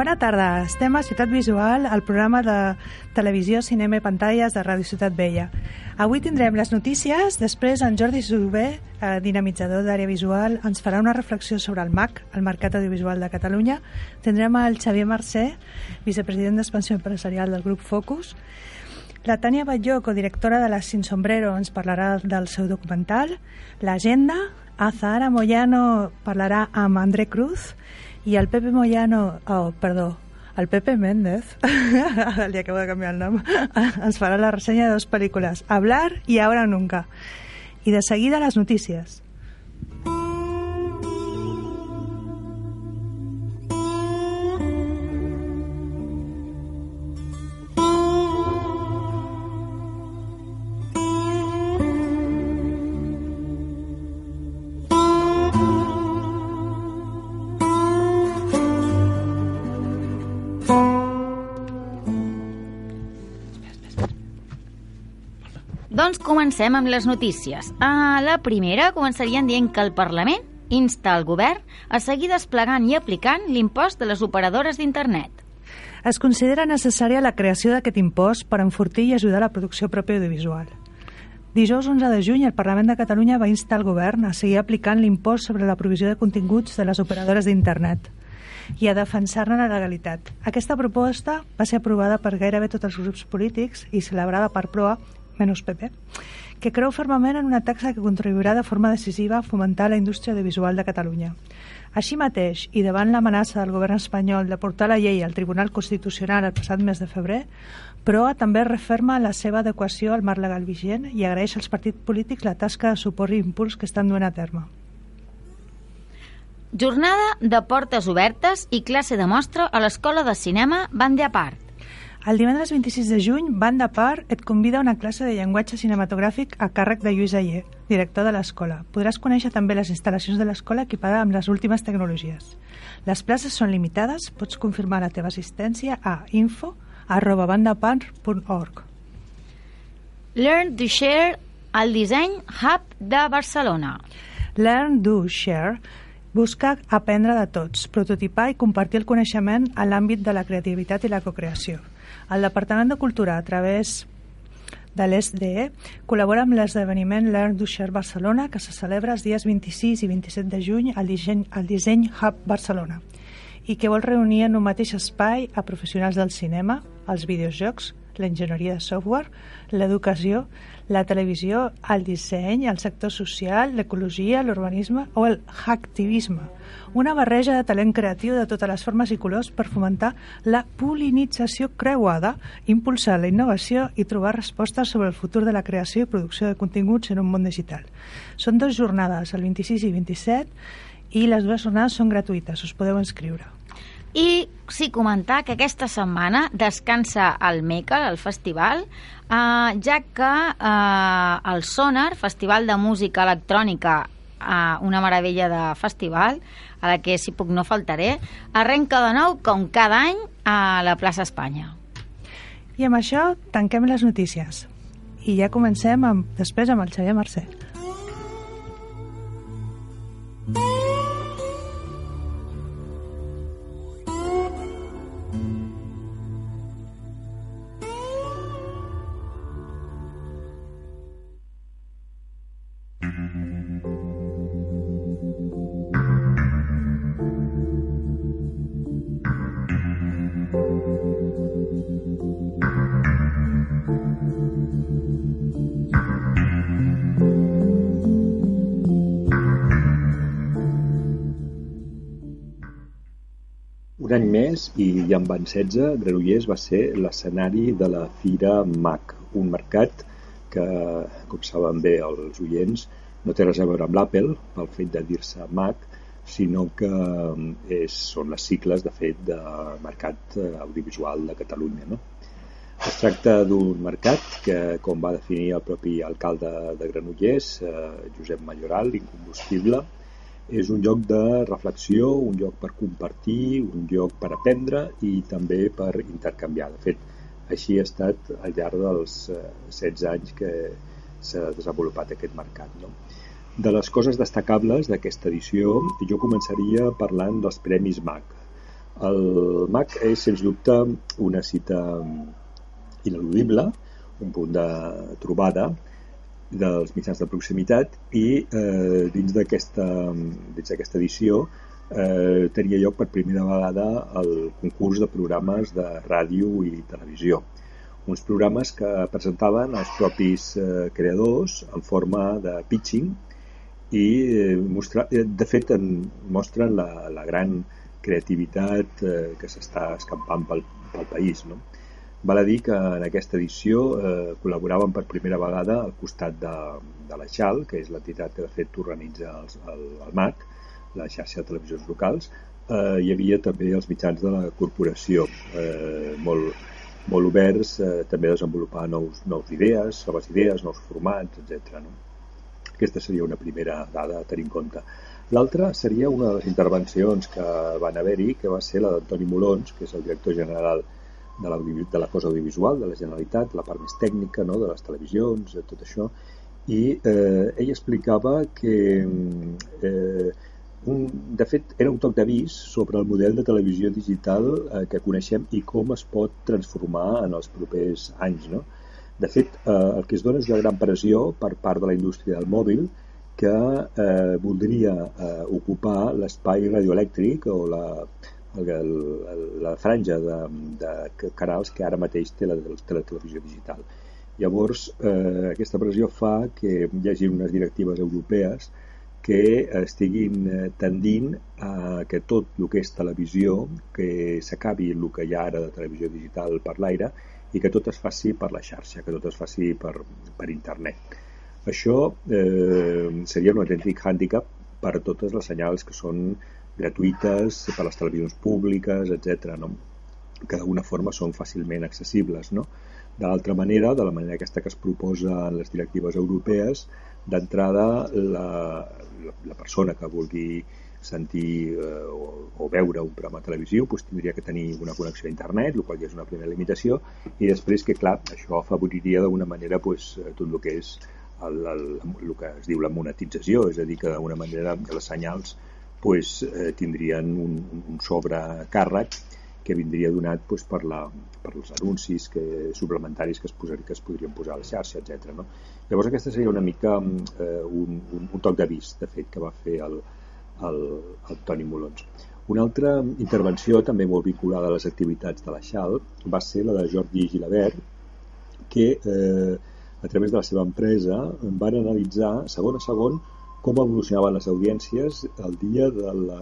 Bona tarda, estem a Ciutat Visual, el programa de televisió, cinema i pantalles de Ràdio Ciutat Vella. Avui tindrem les notícies, després en Jordi Subé, eh, dinamitzador d'àrea visual, ens farà una reflexió sobre el MAC, el Mercat Audiovisual de Catalunya. Tindrem el Xavier Mercè, vicepresident d'Expansió Empresarial del grup Focus. La Tània Batlló, codirectora de la Sin Sombrero, ens parlarà del seu documental. L'agenda, Azahara Moyano parlarà amb André Cruz i el Pepe Moyano, oh, perdó, el Pepe Méndez, li acabo de canviar el nom, ens farà la ressenya de dues pel·lícules, Hablar i Ahora Nunca. I de seguida les notícies. Doncs comencem amb les notícies. A la primera començarien dient que el Parlament insta el govern a seguir desplegant i aplicant l'impost de les operadores d'internet. Es considera necessària la creació d'aquest impost per enfortir i ajudar la producció pròpia audiovisual. Dijous 11 de juny, el Parlament de Catalunya va instar el govern a seguir aplicant l'impost sobre la provisió de continguts de les operadores d'internet i a defensar-ne la legalitat. Aquesta proposta va ser aprovada per gairebé tots els grups polítics i celebrada per PROA menys PP, que creu fermament en una taxa que contribuirà de forma decisiva a fomentar la indústria audiovisual de Catalunya. Així mateix, i davant l'amenaça del govern espanyol de portar la llei al Tribunal Constitucional el passat mes de febrer, PROA també referma la seva adequació al marc legal vigent i agraeix als partits polítics la tasca de suport i impuls que estan duent a terme. Jornada de portes obertes i classe de mostra a l'Escola de Cinema Bande Part. El divendres 26 de juny, Banda Par et convida a una classe de llenguatge cinematogràfic a càrrec de Lluís Ayer, director de l'escola. Podràs conèixer també les instal·lacions de l'escola equipada amb les últimes tecnologies. Les places són limitades, pots confirmar la teva assistència a info arroba bandapar.org. Learn to Share al Disseny Hub de Barcelona. Learn, Do, Share busca aprendre de tots, prototipar i compartir el coneixement a l'àmbit de la creativitat i la cocreació. El Departament de Cultura, a través de l'ESDE, col·labora amb l'esdeveniment Learn to Share Barcelona, que se celebra els dies 26 i 27 de juny al Disseny, al Disseny Hub Barcelona i que vol reunir en un mateix espai a professionals del cinema, els videojocs, l'enginyeria de software, l'educació, la televisió, el disseny, el sector social, l'ecologia, l'urbanisme o el hacktivisme, una barreja de talent creatiu de totes les formes i colors per fomentar la polinització creuada, impulsar la innovació i trobar respostes sobre el futur de la creació i producció de continguts en un món digital. Són dues jornades, el 26 i 27, i les dues jornades són gratuïtes, us podeu inscriure. I sí, comentar que aquesta setmana descansa el MECA, el festival, eh, ja que eh, el Sonar, Festival de Música Electrònica, eh, una meravella de festival, a la que, si puc, no faltaré, arrenca de nou, com cada any, a la plaça Espanya. I amb això tanquem les notícies. I ja comencem amb, després amb el Xavier Mercè. Un any més i ja en van 16, Granollers va ser l'escenari de la Fira MAC, un mercat que, com saben bé els oients, no té res a veure amb l'Apple, pel fet de dir-se Mac, sinó que és, són les cicles, de fet, de Mercat Audiovisual de Catalunya. No? Es tracta d'un mercat que, com va definir el propi alcalde de Granollers, eh, Josep Mayoral, incombustible, és un lloc de reflexió, un lloc per compartir, un lloc per aprendre i també per intercanviar. De fet, així ha estat al llarg dels 16 anys que s'ha desenvolupat aquest mercat. No? De les coses destacables d'aquesta edició, jo començaria parlant dels Premis MAC. El MAC és, sens dubte, una cita ineludible, un punt de trobada dels mitjans de proximitat i eh, dins d'aquesta edició eh, tenia lloc per primera vegada el concurs de programes de ràdio i televisió. Uns programes que presentaven els propis eh, creadors en forma de pitching i eh, mostra, eh, de fet en, mostren la, la gran creativitat eh, que s'està escampant pel, pel país. No? Val a dir que en aquesta edició eh, col·laboraven per primera vegada al costat de, de la XAL, que és l'entitat que de fet organitza els, el, el MAC, la xarxa de televisions locals, eh, hi havia també els mitjans de la corporació, eh, molt, molt oberts, eh, també a desenvolupar nous, nous idees, noves idees, nous formats, etc. No? Aquesta seria una primera dada a tenir en compte. L'altra seria una de les intervencions que van haver-hi, que va ser la d'Antoni Molons, que és el director general de la, de la cosa audiovisual de la Generalitat, la part més tècnica no? de les televisions, de tot això, i eh, ell explicava que eh, un, de fet era un toc d'avís sobre el model de televisió digital eh, que coneixem i com es pot transformar en els propers anys. No? De fet, eh, el que es dona és una gran pressió per part de la indústria del mòbil que eh, voldria eh, ocupar l'espai radioelèctric o la, el, el, la franja de, de canals que ara mateix té la, té la televisió digital. Llavors, eh, aquesta pressió fa que hi hagi unes directives europees que estiguin eh, tendint a que tot el que és televisió, que s'acabi el que hi ha ara de televisió digital per l'aire i que tot es faci per la xarxa, que tot es faci per, per internet. Això eh, seria un autèntic hàndicap per totes les senyals que són gratuïtes per a les televisions públiques, etc. No? que d'alguna forma són fàcilment accessibles. No? De l'altra manera, de la manera aquesta que es proposa en les directives europees, d'entrada la, la, la persona que vulgui sentir eh, o, o veure un programa televisiu doncs tindria que tenir una connexió a internet, el qual ja és una primera limitació, i després que, clar, això afavoriria d'alguna manera doncs, tot el que és el, el, el que es diu la monetització, és a dir, que d'alguna manera les senyals pues, eh, tindrien un, un sobrecàrrec que vindria donat pues, per, la, per els anuncis que, suplementaris que es, posar, que es podrien posar a la xarxa, etc. No? Llavors aquesta seria una mica eh, un, un, un toc d'avís, de fet, que va fer el, el, el Toni Molons. Una altra intervenció també molt vinculada a les activitats de la XAL va ser la de Jordi Gilabert, que eh, a través de la seva empresa van analitzar segon a segon com evolucionaven les audiències el dia de la,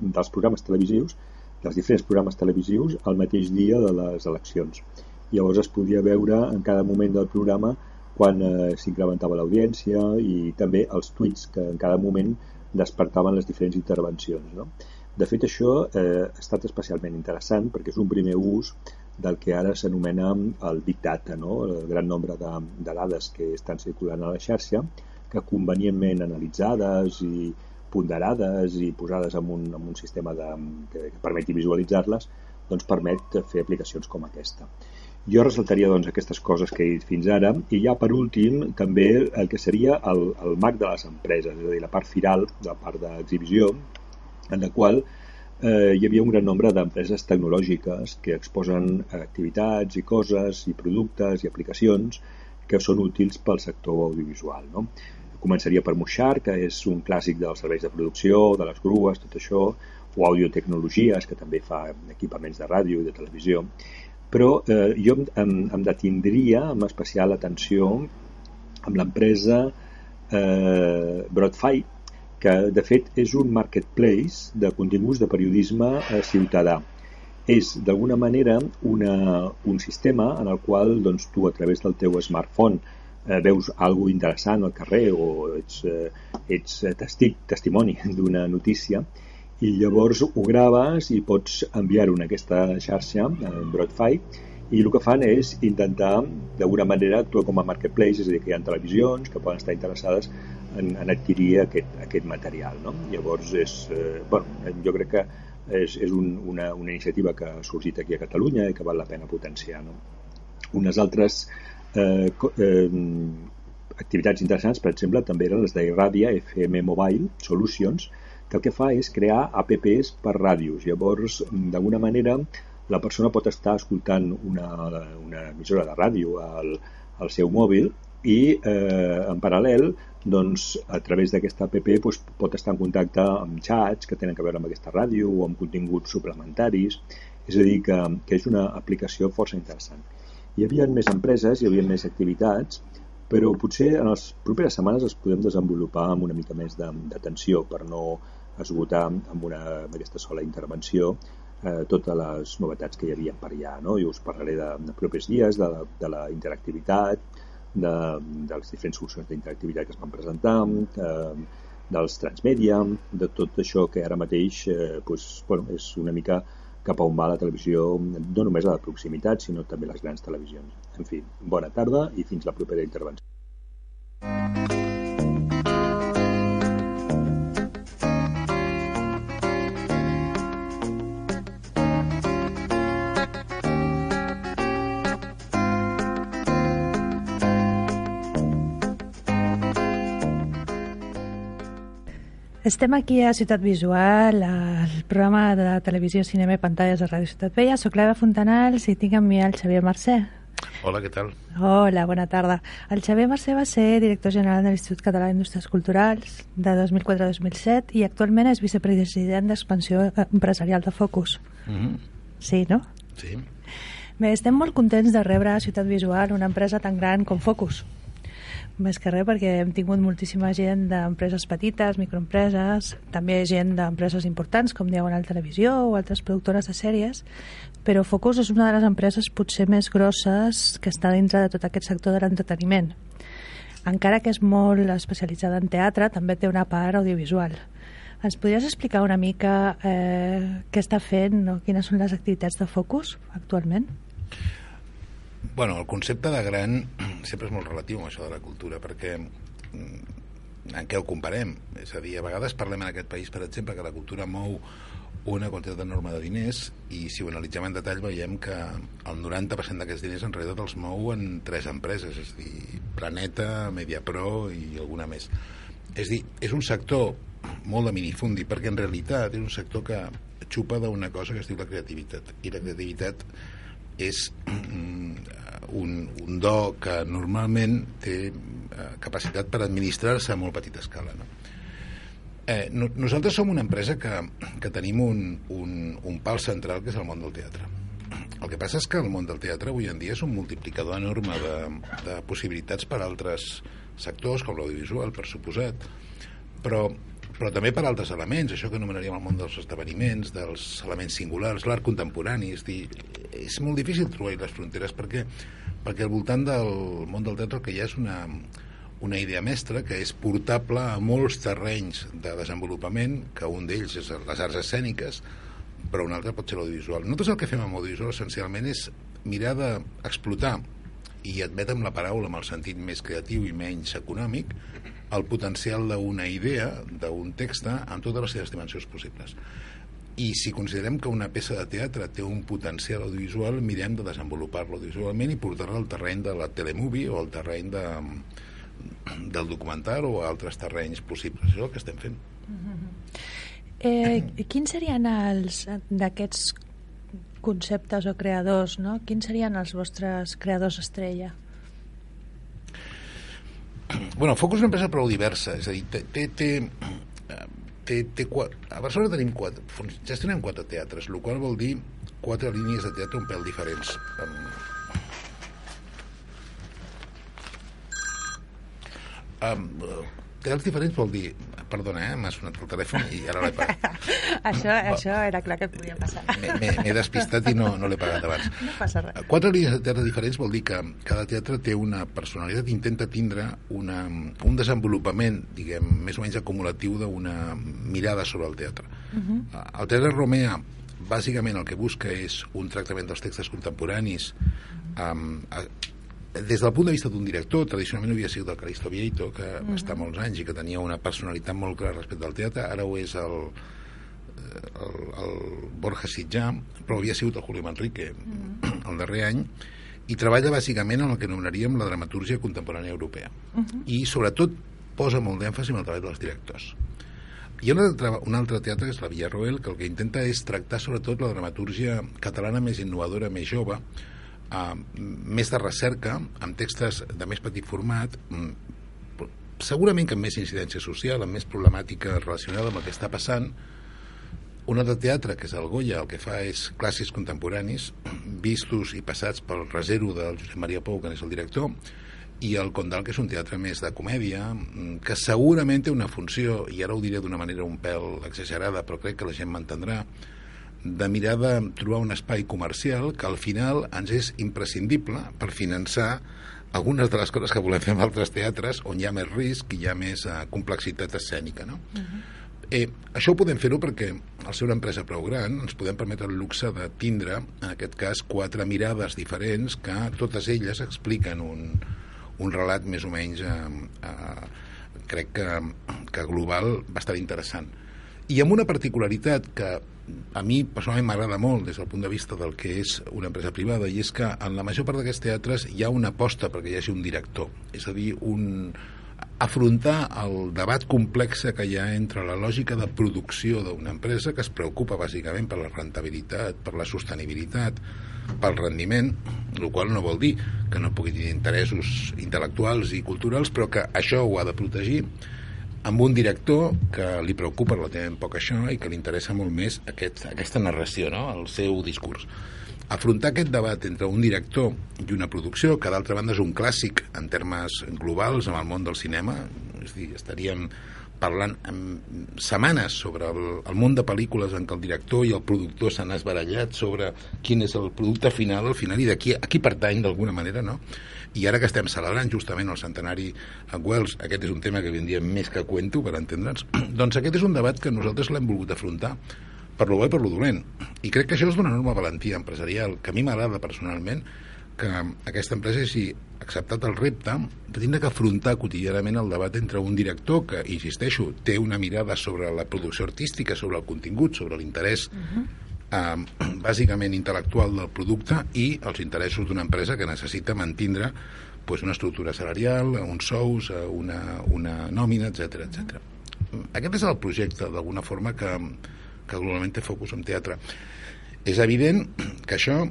dels programes televisius, dels diferents programes televisius, al mateix dia de les eleccions. Llavors es podia veure en cada moment del programa quan eh, s'incrementava l'audiència i també els tuits que en cada moment despertaven les diferents intervencions. No? De fet, això eh, ha estat especialment interessant perquè és un primer ús del que ara s'anomena el Big Data, no? el gran nombre de, de dades que estan circulant a la xarxa, que convenientment analitzades i ponderades i posades en un, en un sistema de, que, que permeti visualitzar-les, doncs permet fer aplicacions com aquesta. Jo ressaltaria doncs, aquestes coses que he dit fins ara i ja per últim també el que seria el, el MAC de les empreses, és a dir, la part firal, la part d'exhibició, en la qual eh, hi havia un gran nombre d'empreses tecnològiques que exposen activitats i coses i productes i aplicacions que són útils pel sector audiovisual. No? Començaria per Moixar, que és un clàssic dels serveis de producció, de les grues, tot això, o Audiotecnologies, que també fa equipaments de ràdio i de televisió. Però eh, jo em, em detindria amb especial atenció amb l'empresa eh, Broadfy, que de fet és un marketplace de continguts de periodisme eh, ciutadà. És, d'alguna manera, una, un sistema en el qual doncs, tu, a través del teu smartphone, eh, veus alguna interessant al carrer o ets, eh, ets testic, testimoni d'una notícia i llavors ho graves i pots enviar-ho en aquesta xarxa, en Broadfy, i el que fan és intentar, d'alguna manera, actuar com a marketplace, és a dir, que hi ha televisions que poden estar interessades en, en adquirir aquest, aquest material. No? Llavors, és, eh, bueno, jo crec que és, és un, una, una iniciativa que ha sorgit aquí a Catalunya i que val la pena potenciar. No? Unes altres eh, eh, activitats interessants, per exemple, també eren les d'Irradia FM Mobile Solutions, que el que fa és crear apps per ràdios. Llavors, d'alguna manera, la persona pot estar escoltant una, una emissora de ràdio al, al seu mòbil i eh, en paral·lel doncs, a través d'aquesta app doncs, pot estar en contacte amb xats que tenen a veure amb aquesta ràdio o amb continguts suplementaris és a dir, que, que és una aplicació força interessant. Hi havia més empreses, hi havia més activitats, però potser en les properes setmanes es podem desenvolupar amb una mica més d'atenció per no esgotar amb, una, amb aquesta sola intervenció eh, totes les novetats que hi havia per allà. No? I us parlaré de, de propers dies, de, de la interactivitat, de, de les diferents solucions d'interactivitat que es van presentar, eh, dels transmèdia, de tot això que ara mateix eh, pues, bueno, és una mica cap a on va la televisió, no només la proximitat, sinó també les grans televisions. En fi, bona tarda i fins la propera intervenció. Estem aquí a Ciutat Visual, al programa de televisió, cinema i pantalles de Ràdio Ciutat Vella. Soc l'Eva Fontanals i tinc amb mi el Xavier Mercè. Hola, què tal? Hola, bona tarda. El Xavier Mercè va ser director general de l'Institut Català d'Indústries Culturals de 2004 a 2007 i actualment és vicepresident d'expansió empresarial de Focus. Mm -hmm. Sí, no? Sí. Bé, estem molt contents de rebre a Ciutat Visual una empresa tan gran com Focus més que res perquè hem tingut moltíssima gent d'empreses petites, microempreses, també gent d'empreses importants com diuen la televisió o altres productores de sèries, però Focus és una de les empreses potser més grosses que està dintre de tot aquest sector de l'entreteniment. Encara que és molt especialitzada en teatre, també té una part audiovisual. Ens podries explicar una mica eh, què està fent o quines són les activitats de Focus actualment? Bueno, el concepte de gran sempre és molt relatiu amb això de la cultura, perquè mm, en què ho comparem? És a dir, a vegades parlem en aquest país, per exemple, que la cultura mou una quantitat enorme de diners i si ho analitzem en detall veiem que el 90% d'aquests diners en realitat els mou en tres empreses, és a dir, Planeta, Mediapro i alguna més. És a dir, és un sector molt de minifundi, perquè en realitat és un sector que xupa d'una cosa que es diu la creativitat, i la creativitat és un, un do que normalment té eh, capacitat per administrar-se a molt petita escala. No? Eh, no, nosaltres som una empresa que, que tenim un, un, un pal central que és el món del teatre. El que passa és que el món del teatre avui en dia és un multiplicador enorme de, de possibilitats per a altres sectors, com l'audiovisual, per suposat, però però també per altres elements, això que anomenaríem el món dels esdeveniments, dels elements singulars, l'art contemporani, és dir, és molt difícil trobar les fronteres perquè, perquè al voltant del món del teatre que hi ha és una, una idea mestra que és portable a molts terrenys de desenvolupament, que un d'ells és les arts escèniques, però un altre pot ser l'audiovisual. Nosaltres el que fem amb audiovisual essencialment és mirar d'explotar i admetem la paraula amb el sentit més creatiu i menys econòmic, el potencial d'una idea, d'un text, en totes les seves dimensions possibles. I si considerem que una peça de teatre té un potencial audiovisual, mirem de desenvolupar-lo audiovisualment i portar-lo al terreny de la telemovie o al terreny de, del documental o altres terrenys possibles. Això és el que estem fent. Mm -hmm. eh, quins serien els d'aquests conceptes o creadors, no? Quins serien els vostres creadors estrella? bueno, Focus és una empresa prou diversa, és a dir, té, té, té, té, té quatre, a Barcelona tenim quatre, gestionem quatre teatres, el qual vol dir quatre línies de teatre un pèl diferents. Um, um, teatres diferents vol dir perdona, eh, m'ha sonat el telèfon i ara l'he pagat. això, això era clar que podia passar. M'he despistat i no, no l'he pagat abans. No passa res. Quatre línies de teatre diferents vol dir que cada teatre té una personalitat, intenta tindre una, un desenvolupament, diguem, més o menys acumulatiu d'una mirada sobre el teatre. Uh -huh. El teatre Romea bàsicament el que busca és un tractament dels textos contemporanis um, des del punt de vista d'un director, tradicionalment havia sigut el Calisto Vieito, que mm va estar molts anys i que tenia una personalitat molt clara respecte al teatre, ara ho és el, el, el Borja Sitjà, però havia sigut el Julio Manrique mm el darrer any, i treballa bàsicament en el que anomenaríem la dramatúrgia contemporània europea. Mm -hmm. I sobretot posa molt d'èmfasi en el treball dels directors Hi ha un altre, un altre teatre, que és la Villarroel, que el que intenta és tractar sobretot la dramatúrgia catalana més innovadora, més jove, uh, més de recerca, amb textos de més petit format, mm, segurament que amb més incidència social, amb més problemàtica relacionada amb el que està passant, un altre teatre, que és el Goya, el que fa és clàssics contemporanis, vistos i passats pel reservo del Josep Maria Pou, que és el director, i el Condal, que és un teatre més de comèdia, mm, que segurament té una funció, i ara ho diré d'una manera un pèl exagerada, però crec que la gent m'entendrà, de mirar de trobar un espai comercial que al final ens és imprescindible per finançar algunes de les coses que volem fer en altres teatres on hi ha més risc i hi ha més uh, complexitat escènica, no? Uh -huh. Eh, això ho podem fer-ho perquè al ser una empresa prou gran ens podem permetre el luxe de tindre, en aquest cas, quatre mirades diferents que totes elles expliquen un, un relat més o menys eh, eh, crec que, que global bastant interessant i amb una particularitat que a mi personalment m'agrada molt des del punt de vista del que és una empresa privada i és que en la major part d'aquests teatres hi ha una aposta perquè hi hagi un director. És a dir, un, afrontar el debat complex que hi ha entre la lògica de producció d'una empresa que es preocupa bàsicament per la rentabilitat, per la sostenibilitat, pel rendiment, el qual no vol dir que no pugui tenir interessos intel·lectuals i culturals, però que això ho ha de protegir amb un director que li preocupa relativament poc això i que li interessa molt més aquest, aquesta narració, no? el seu discurs. Afrontar aquest debat entre un director i una producció, que d'altra banda és un clàssic en termes globals en el món del cinema, és dir, estaríem parlant setmanes sobre el, el món de pel·lícules en què el director i el productor s'han esbarallat sobre quin és el producte final al final i de a qui pertany d'alguna manera, no? I ara que estem celebrant justament el centenari a Wells, aquest és un tema que vindria més que cuento, per entendre'ns, doncs aquest és un debat que nosaltres l'hem volgut afrontar per lo bo i per lo dolent. I crec que això és d'una enorme valentia empresarial, que a mi m'agrada personalment, que aquesta empresa hagi acceptat el repte de tindre que afrontar quotidianament el debat entre un director que, insisteixo, té una mirada sobre la producció artística, sobre el contingut, sobre l'interès uh -huh. Eh, bàsicament intel·lectual del producte i els interessos d'una empresa que necessita mantindre pues, una estructura salarial, uns sous, eh, una, una nòmina, etc etc. -huh. Aquest és el projecte, d'alguna forma, que, que globalment té focus en teatre. És evident que això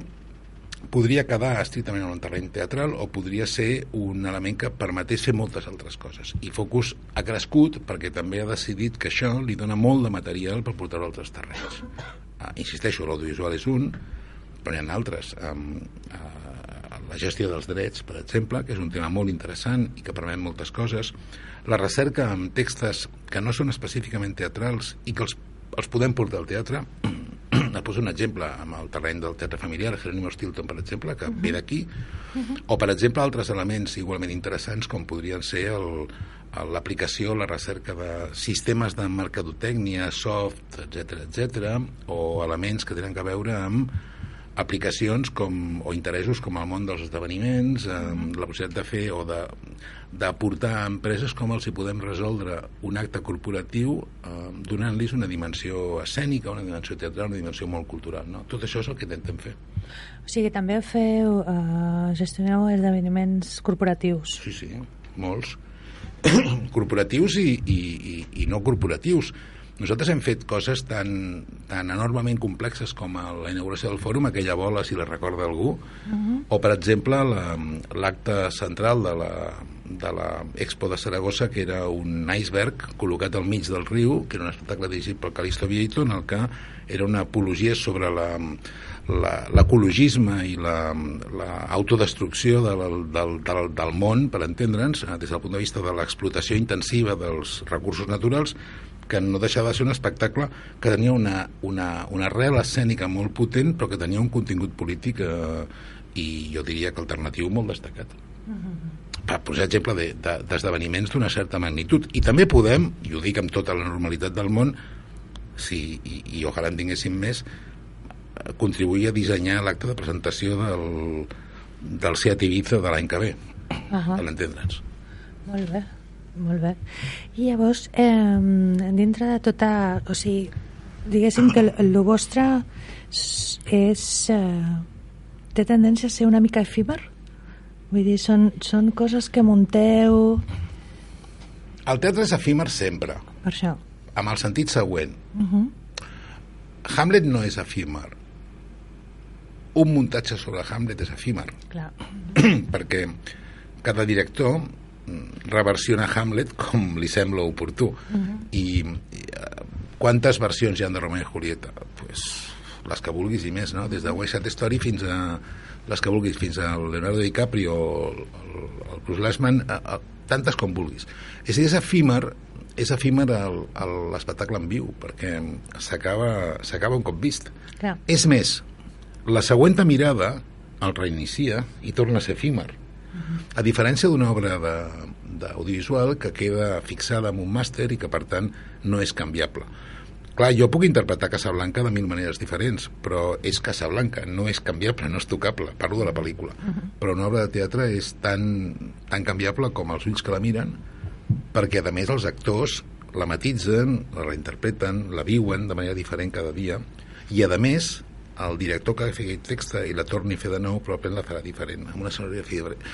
podria quedar estrictament en un terreny teatral o podria ser un element que permetés fer moltes altres coses. I Focus ha crescut perquè també ha decidit que això li dona molt de material per portar-ho a altres terrenys. Uh, insisteixo, l'audiovisual és un, però n'hi ha altres. Uh, la gestió dels drets, per exemple, que és un tema molt interessant i que permet moltes coses. La recerca amb textos que no són específicament teatrals i que els, els podem portar al teatre, et poso un exemple amb el terreny del teatre familiar, Jerónimo Stilton, per exemple, que uh -huh. ve d'aquí, uh -huh. o, per exemple, altres elements igualment interessants com podrien ser l'aplicació, la recerca de sistemes de mercadotècnia, soft, etc etc, o elements que tenen a veure amb aplicacions com, o interessos com el món dels esdeveniments, eh, la possibilitat de fer o d'aportar a empreses com els hi podem resoldre un acte corporatiu eh, donant-los una dimensió escènica, una dimensió teatral, una dimensió molt cultural. No? Tot això és el que intentem fer. O sigui, també feu, eh, gestioneu esdeveniments corporatius. Sí, sí, molts. corporatius i, i, i, i no corporatius. Nosaltres hem fet coses tan, tan enormement complexes com la inauguració del fòrum, aquella bola, si la recorda algú, uh -huh. o, per exemple, l'acte la, central de la, de la Expo de Saragossa, que era un iceberg col·locat al mig del riu, que era un espectacle dirigit pel Calisto Vieito, en el que era una apologia sobre la l'ecologisme i l'autodestrucció la, del, del, del, del món, per entendre'ns, eh, des del punt de vista de l'explotació intensiva dels recursos naturals, que no deixava de ser un espectacle que tenia una, una, una arrel escènica molt potent però que tenia un contingut polític eh, i jo diria que alternatiu molt destacat uh -huh. per posar exemple d'esdeveniments de, d'una certa magnitud i també podem, i ho dic amb tota la normalitat del món si, i, i ojalà en tinguéssim més contribuir a dissenyar l'acte de presentació del, del Seat Ibiza de l'any que ve uh -huh. per molt bé molt bé. I llavors, eh, dintre de tota... O sigui, diguéssim que el, el vostre és... Eh, té tendència a ser una mica efímer? Vull dir, són, són coses que munteu... El teatre és efímer sempre. Per això. amb el sentit següent. Uh -huh. Hamlet no és efímer. Un muntatge sobre Hamlet és efímer. Clar. perquè cada director mm, reversiona Hamlet com li sembla oportú. Uh -huh. I, i uh, quantes versions hi han de Romeo i Julieta? Pues, les que vulguis i més, no? Des de West Side Story fins a les que vulguis, fins a Leonardo DiCaprio o el, el, Bruce Lessman, a, a, tantes com vulguis. És a dir, és efímer és efímer l'espectacle en viu, perquè s'acaba un cop vist. Clar. És més, la següent mirada el reinicia i torna a ser efímer. A diferència d'una obra d'audiovisual que queda fixada en un màster i que, per tant, no és canviable. Clar, jo puc interpretar Casablanca de mil maneres diferents, però és Casablanca, no és canviable, no és tocable, parlo de la pel·lícula. Uh -huh. Però una obra de teatre és tan, tan canviable com els ulls que la miren, perquè a més els actors la matitzen, la reinterpreten, la viuen de manera diferent cada dia, i a més el director que fa aquest text i la torni a fer de nou probablement la farà diferent, amb una sonoritat diferent.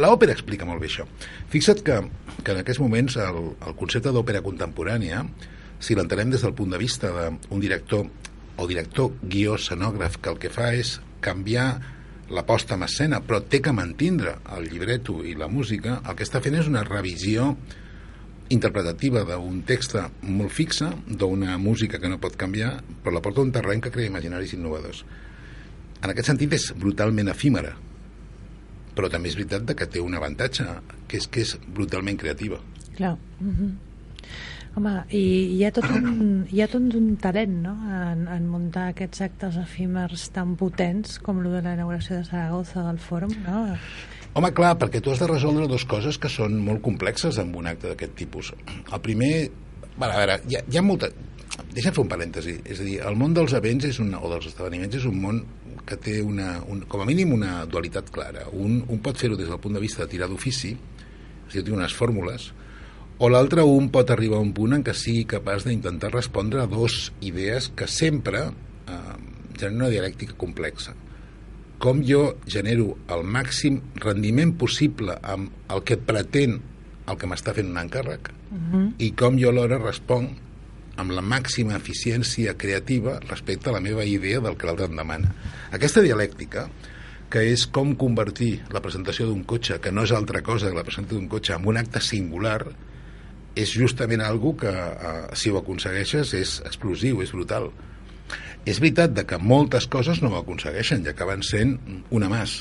L'òpera explica molt bé això. Fixa't que, que en aquests moments el, el concepte d'òpera contemporània, si l'entenem des del punt de vista d'un director o director guió escenògraf que el que fa és canviar la posta en escena, però té que mantindre el llibreto i la música, el que està fent és una revisió interpretativa d'un text molt fixe, d'una música que no pot canviar, però la porta a un terreny que crea imaginaris innovadors. En aquest sentit és brutalment efímera, però també és veritat que té un avantatge, que és que és brutalment creativa. Clar. Mm -hmm. Home, i hi ha tot un, hi ha tot un talent no? en, en muntar aquests actes efímers tan potents com el de la inauguració de Saragossa del Fòrum, no? Home, clar, perquè tu has de resoldre dues coses que són molt complexes en un acte d'aquest tipus. El primer... Bueno, a veure, hi ha, hi ha molta... Deixa'm fer un parèntesi. És a dir, el món dels events és un, o dels esdeveniments és un món que té una, un, com a mínim una dualitat clara. Un, un pot fer-ho des del punt de vista de tirar d'ofici, és a dir, té unes fórmules, o l'altre un pot arribar a un punt en què sigui capaç d'intentar respondre a dos idees que sempre eh, generen una dialèctica complexa com jo genero el màxim rendiment possible amb el que pretén el que m'està fent un encàrrec uh -huh. i com jo alhora responc amb la màxima eficiència creativa respecte a la meva idea del que l'altre em demana. Aquesta dialèctica, que és com convertir la presentació d'un cotxe, que no és altra cosa que la presentació d'un cotxe, en un acte singular, és justament algo que, eh, si ho aconsegueixes, és explosiu, és brutal. És veritat de que moltes coses no ho aconsegueixen i acaben sent una mas,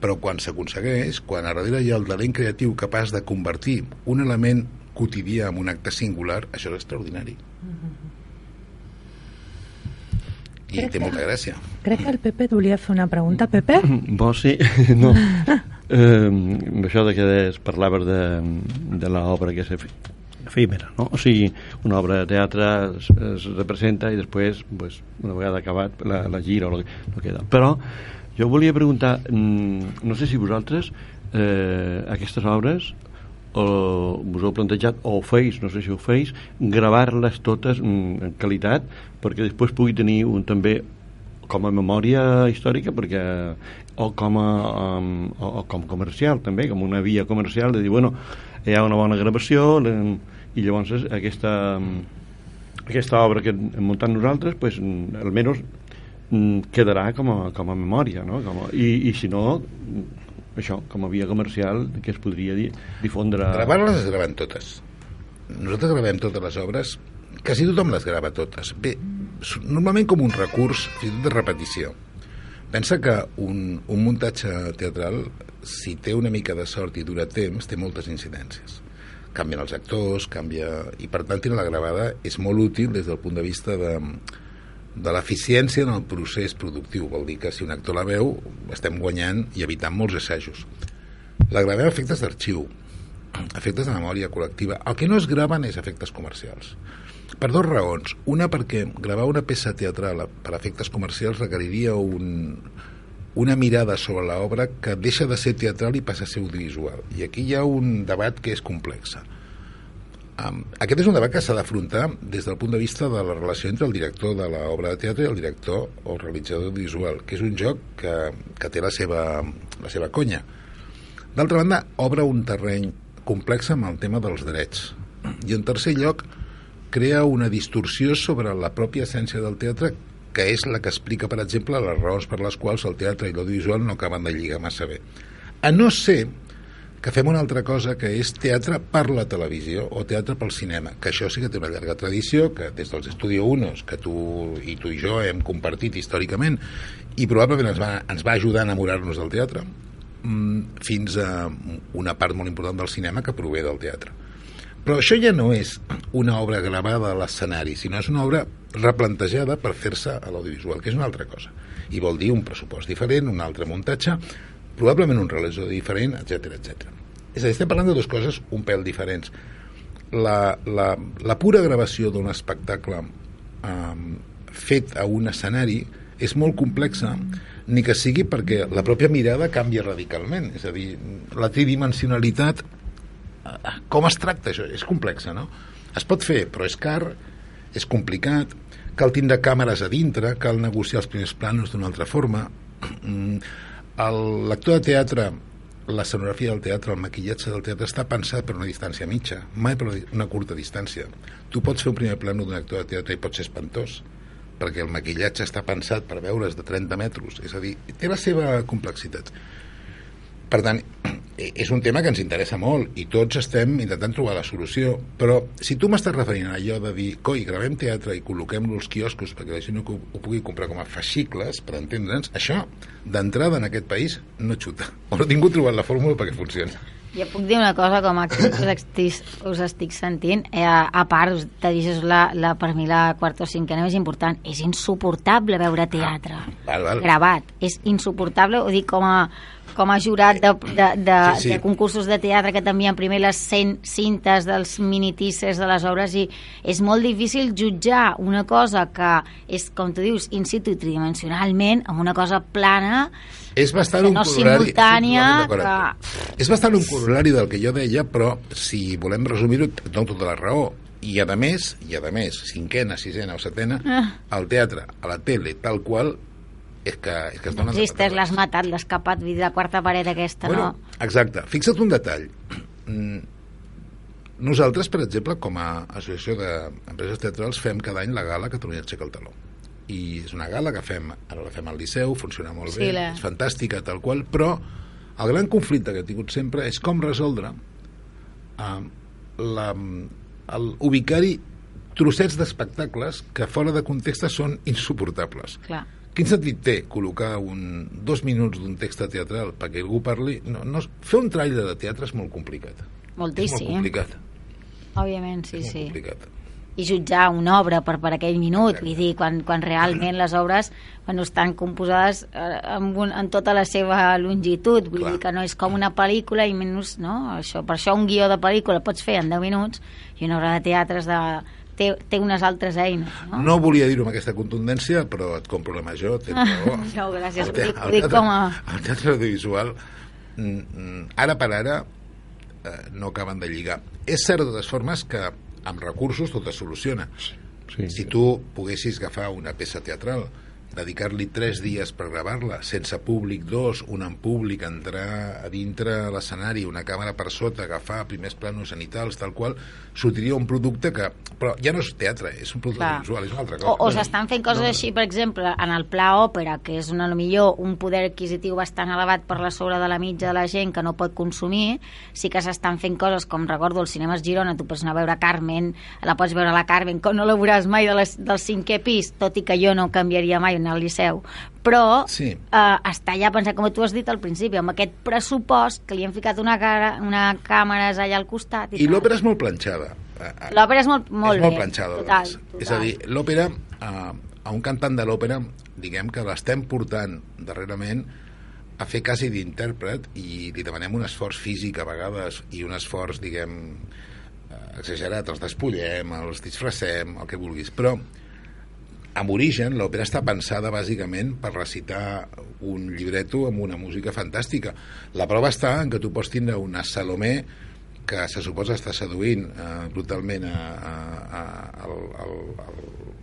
però quan s'aconsegueix, quan a darrere hi ha el talent creatiu capaç de convertir un element quotidià en un acte singular, això és extraordinari. I crec té que, molta gràcia. Crec que el Pepe et volia fer una pregunta. Pepe? Bo, sí. No. eh, això de que es parlava de, de l'obra que s'ha fet efímera, no? O sigui, una obra de teatre es, es representa i després, pues, una vegada acabat, la, la gira o el que queda. Però jo volia preguntar, mm, no sé si vosaltres eh, aquestes obres o us heu plantejat o ho feis, no sé si ho feis, gravar-les totes en qualitat perquè després pugui tenir un també com a memòria històrica perquè o com a, um, o, o com comercial també, com una via comercial de dir, bueno, hi ha una bona gravació i llavors aquesta, aquesta obra que hem muntat nosaltres pues, almenys quedarà com a, com a memòria no? com a, i, i si no això, com a via comercial que es podria dir, difondre gravar-les es graven totes nosaltres gravem totes les obres quasi tothom les grava totes bé, normalment com un recurs fins i tot de repetició pensa que un, un muntatge teatral si té una mica de sort i dura temps, té moltes incidències. Canvien els actors, canvia... I per tant, la gravada és molt útil des del punt de vista de, de l'eficiència en el procés productiu. Vol dir que si un actor la veu, estem guanyant i evitant molts assajos. La gravem efectes d'arxiu, efectes de memòria col·lectiva. El que no es graven és efectes comercials. Per dues raons. Una perquè gravar una peça teatral per efectes comercials requeriria un, una mirada sobre l'obra que deixa de ser teatral i passa a ser audiovisual. I aquí hi ha un debat que és complex. Um, aquest és un debat que s'ha d'afrontar des del punt de vista de la relació entre el director de l'obra de teatre i el director o el realitzador visual, que és un joc que, que té la seva, la seva conya. D'altra banda, obre un terreny complex amb el tema dels drets. I en tercer lloc, crea una distorsió sobre la pròpia essència del teatre que és la que explica, per exemple, les raons per les quals el teatre i l'audiovisual no acaben de lligar massa bé. A no ser que fem una altra cosa que és teatre per la televisió o teatre pel cinema, que això sí que té una llarga tradició, que des dels Estudio Unos, que tu i tu i jo hem compartit històricament, i probablement ens va, ens va ajudar a enamorar-nos del teatre, mm, fins a una part molt important del cinema que prové del teatre. Però això ja no és una obra gravada a l'escenari, sinó és una obra replantejada per fer-se a l'audiovisual, que és una altra cosa. I vol dir un pressupost diferent, un altre muntatge, probablement un realitzador diferent, etc etc. És a dir, estem parlant de dues coses un pèl diferents. La, la, la pura gravació d'un espectacle um, fet a un escenari és molt complexa, ni que sigui perquè la pròpia mirada canvia radicalment. És a dir, la tridimensionalitat com es tracta això? És complexa, no? Es pot fer, però és car, és complicat, cal tindre càmeres a dintre, cal negociar els primers planos d'una altra forma. L'actor de teatre, l'escenografia del teatre, el maquillatge del teatre està pensat per una distància mitja, mai per una curta distància. Tu pots fer un primer plano d'un actor de teatre i pot ser espantós, perquè el maquillatge està pensat per veure's de 30 metres, és a dir, té la seva complexitat. Per tant, és un tema que ens interessa molt i tots estem intentant trobar la solució, però si tu m'estàs referint a allò de dir, coi, gravem teatre i col·loquem-lo als quioscos perquè la gent ho, ho pugui comprar com a fascicles, per entendre'ns, això, d'entrada en aquest país, no xuta. O no he tingut trobat la fórmula perquè funcioni. Ja puc dir una cosa, com a us estic, us estic sentint, eh, a part, us te dius la, la, per mi la quarta o cinquena més important, és insuportable veure teatre val, val. gravat, és insuportable, ho dic com a, com a jurat de, de, de, Sí, sí. de concursos de teatre que t'envien primer les cent cintes dels minitisses de les obres i és molt difícil jutjar una cosa que és, com tu dius, in situ tridimensionalment, amb una cosa plana És bastant que un no corolari... d'acord. És bastant un corolari del que jo deia, però si volem resumir-ho, et dono tota la raó. I a més, i a més, cinquena, sisena o setena, Ah. al teatre, a la tele, tal qual, és que, és que es donen... de existeix, patates. l'has matat, l'has capat, vull dir, la quarta paret aquesta, Bueno, no? exacte. Fixa't un detall. Mm, Nosaltres, per exemple, com a associació d'empreses teatrals, fem cada any la gala Catalunya aixeca el taló. I és una gala que fem, ara la fem al Liceu, funciona molt Sí, bé, la- és fantàstica, tal qual, però el gran conflicte que he tingut sempre és com resoldre uh, la, el ubicar-hi trossets d'espectacles que fora de context són insuportables. Clar. Quin sentit té col·locar un, dos minuts d'un text teatral perquè algú parli? No, no, fer un tràiler de teatre és molt complicat. És molt Moltíssim. complicat. Òbviament, sí, és sí. complicat. I jutjar una obra per, per aquell minut, vull dir, quan, quan realment les obres bueno, estan composades eh, amb un, en tota la seva longitud, vull Clar. dir que no és com una pel·lícula i menys, no? Això, per això un guió de pel·lícula pots fer en 10 minuts i una obra de teatre és de, té, té unes altres eines, no? No volia dir-ho amb aquesta contundència, però et compro la major, tens raó. No, gràcies, El te- el dic teatre- com a... El teatre audiovisual, mm, mm, ara per ara, eh, no acaben de lligar. És cert, de totes formes, que amb recursos tot es soluciona. Sí. Si tu poguessis agafar una peça teatral, dedicar-li tres dies per gravar-la, sense públic, dos, un en públic, entrar a dintre l'escenari, una càmera per sota, agafar primers planos sanitals, tal qual, sortiria un producte que... Però ja no és teatre, és un producte Clar. visual, és una altra O, cosa. o s'estan fent coses així, per exemple, en el pla òpera, que és una, millor un poder adquisitiu bastant elevat per la sobre de la mitja de la gent que no pot consumir, sí que s'estan fent coses com, recordo, als cinemes Girona, tu pots anar a veure Carmen, la pots veure la Carmen, com no la veuràs mai de les, del cinquè pis, tot i que jo no canviaria mai anar al Liceu, però Sí. eh, està ja pensat, com tu has dit al principi, amb aquest pressupost que li han ficat una, cara, una càmeres allà al costat. I, I l'òpera és molt planxada. Eh, eh, L'òpera és molt, molt és molt bé. planxada. a total, vegades. total. És a dir, l'òpera, eh, a un cantant de l'òpera, diguem que l'estem portant darrerament a fer quasi d'intèrpret i li demanem un esforç físic a vegades i un esforç, diguem, eh, exagerat, els despullem, els disfressem, el que vulguis, però amb origen, l'òpera està pensada bàsicament per recitar un llibreto amb una música fantàstica. La prova està en que tu pots tindre una Salomé que se suposa està seduint eh, brutalment a, a, a, al, al, al,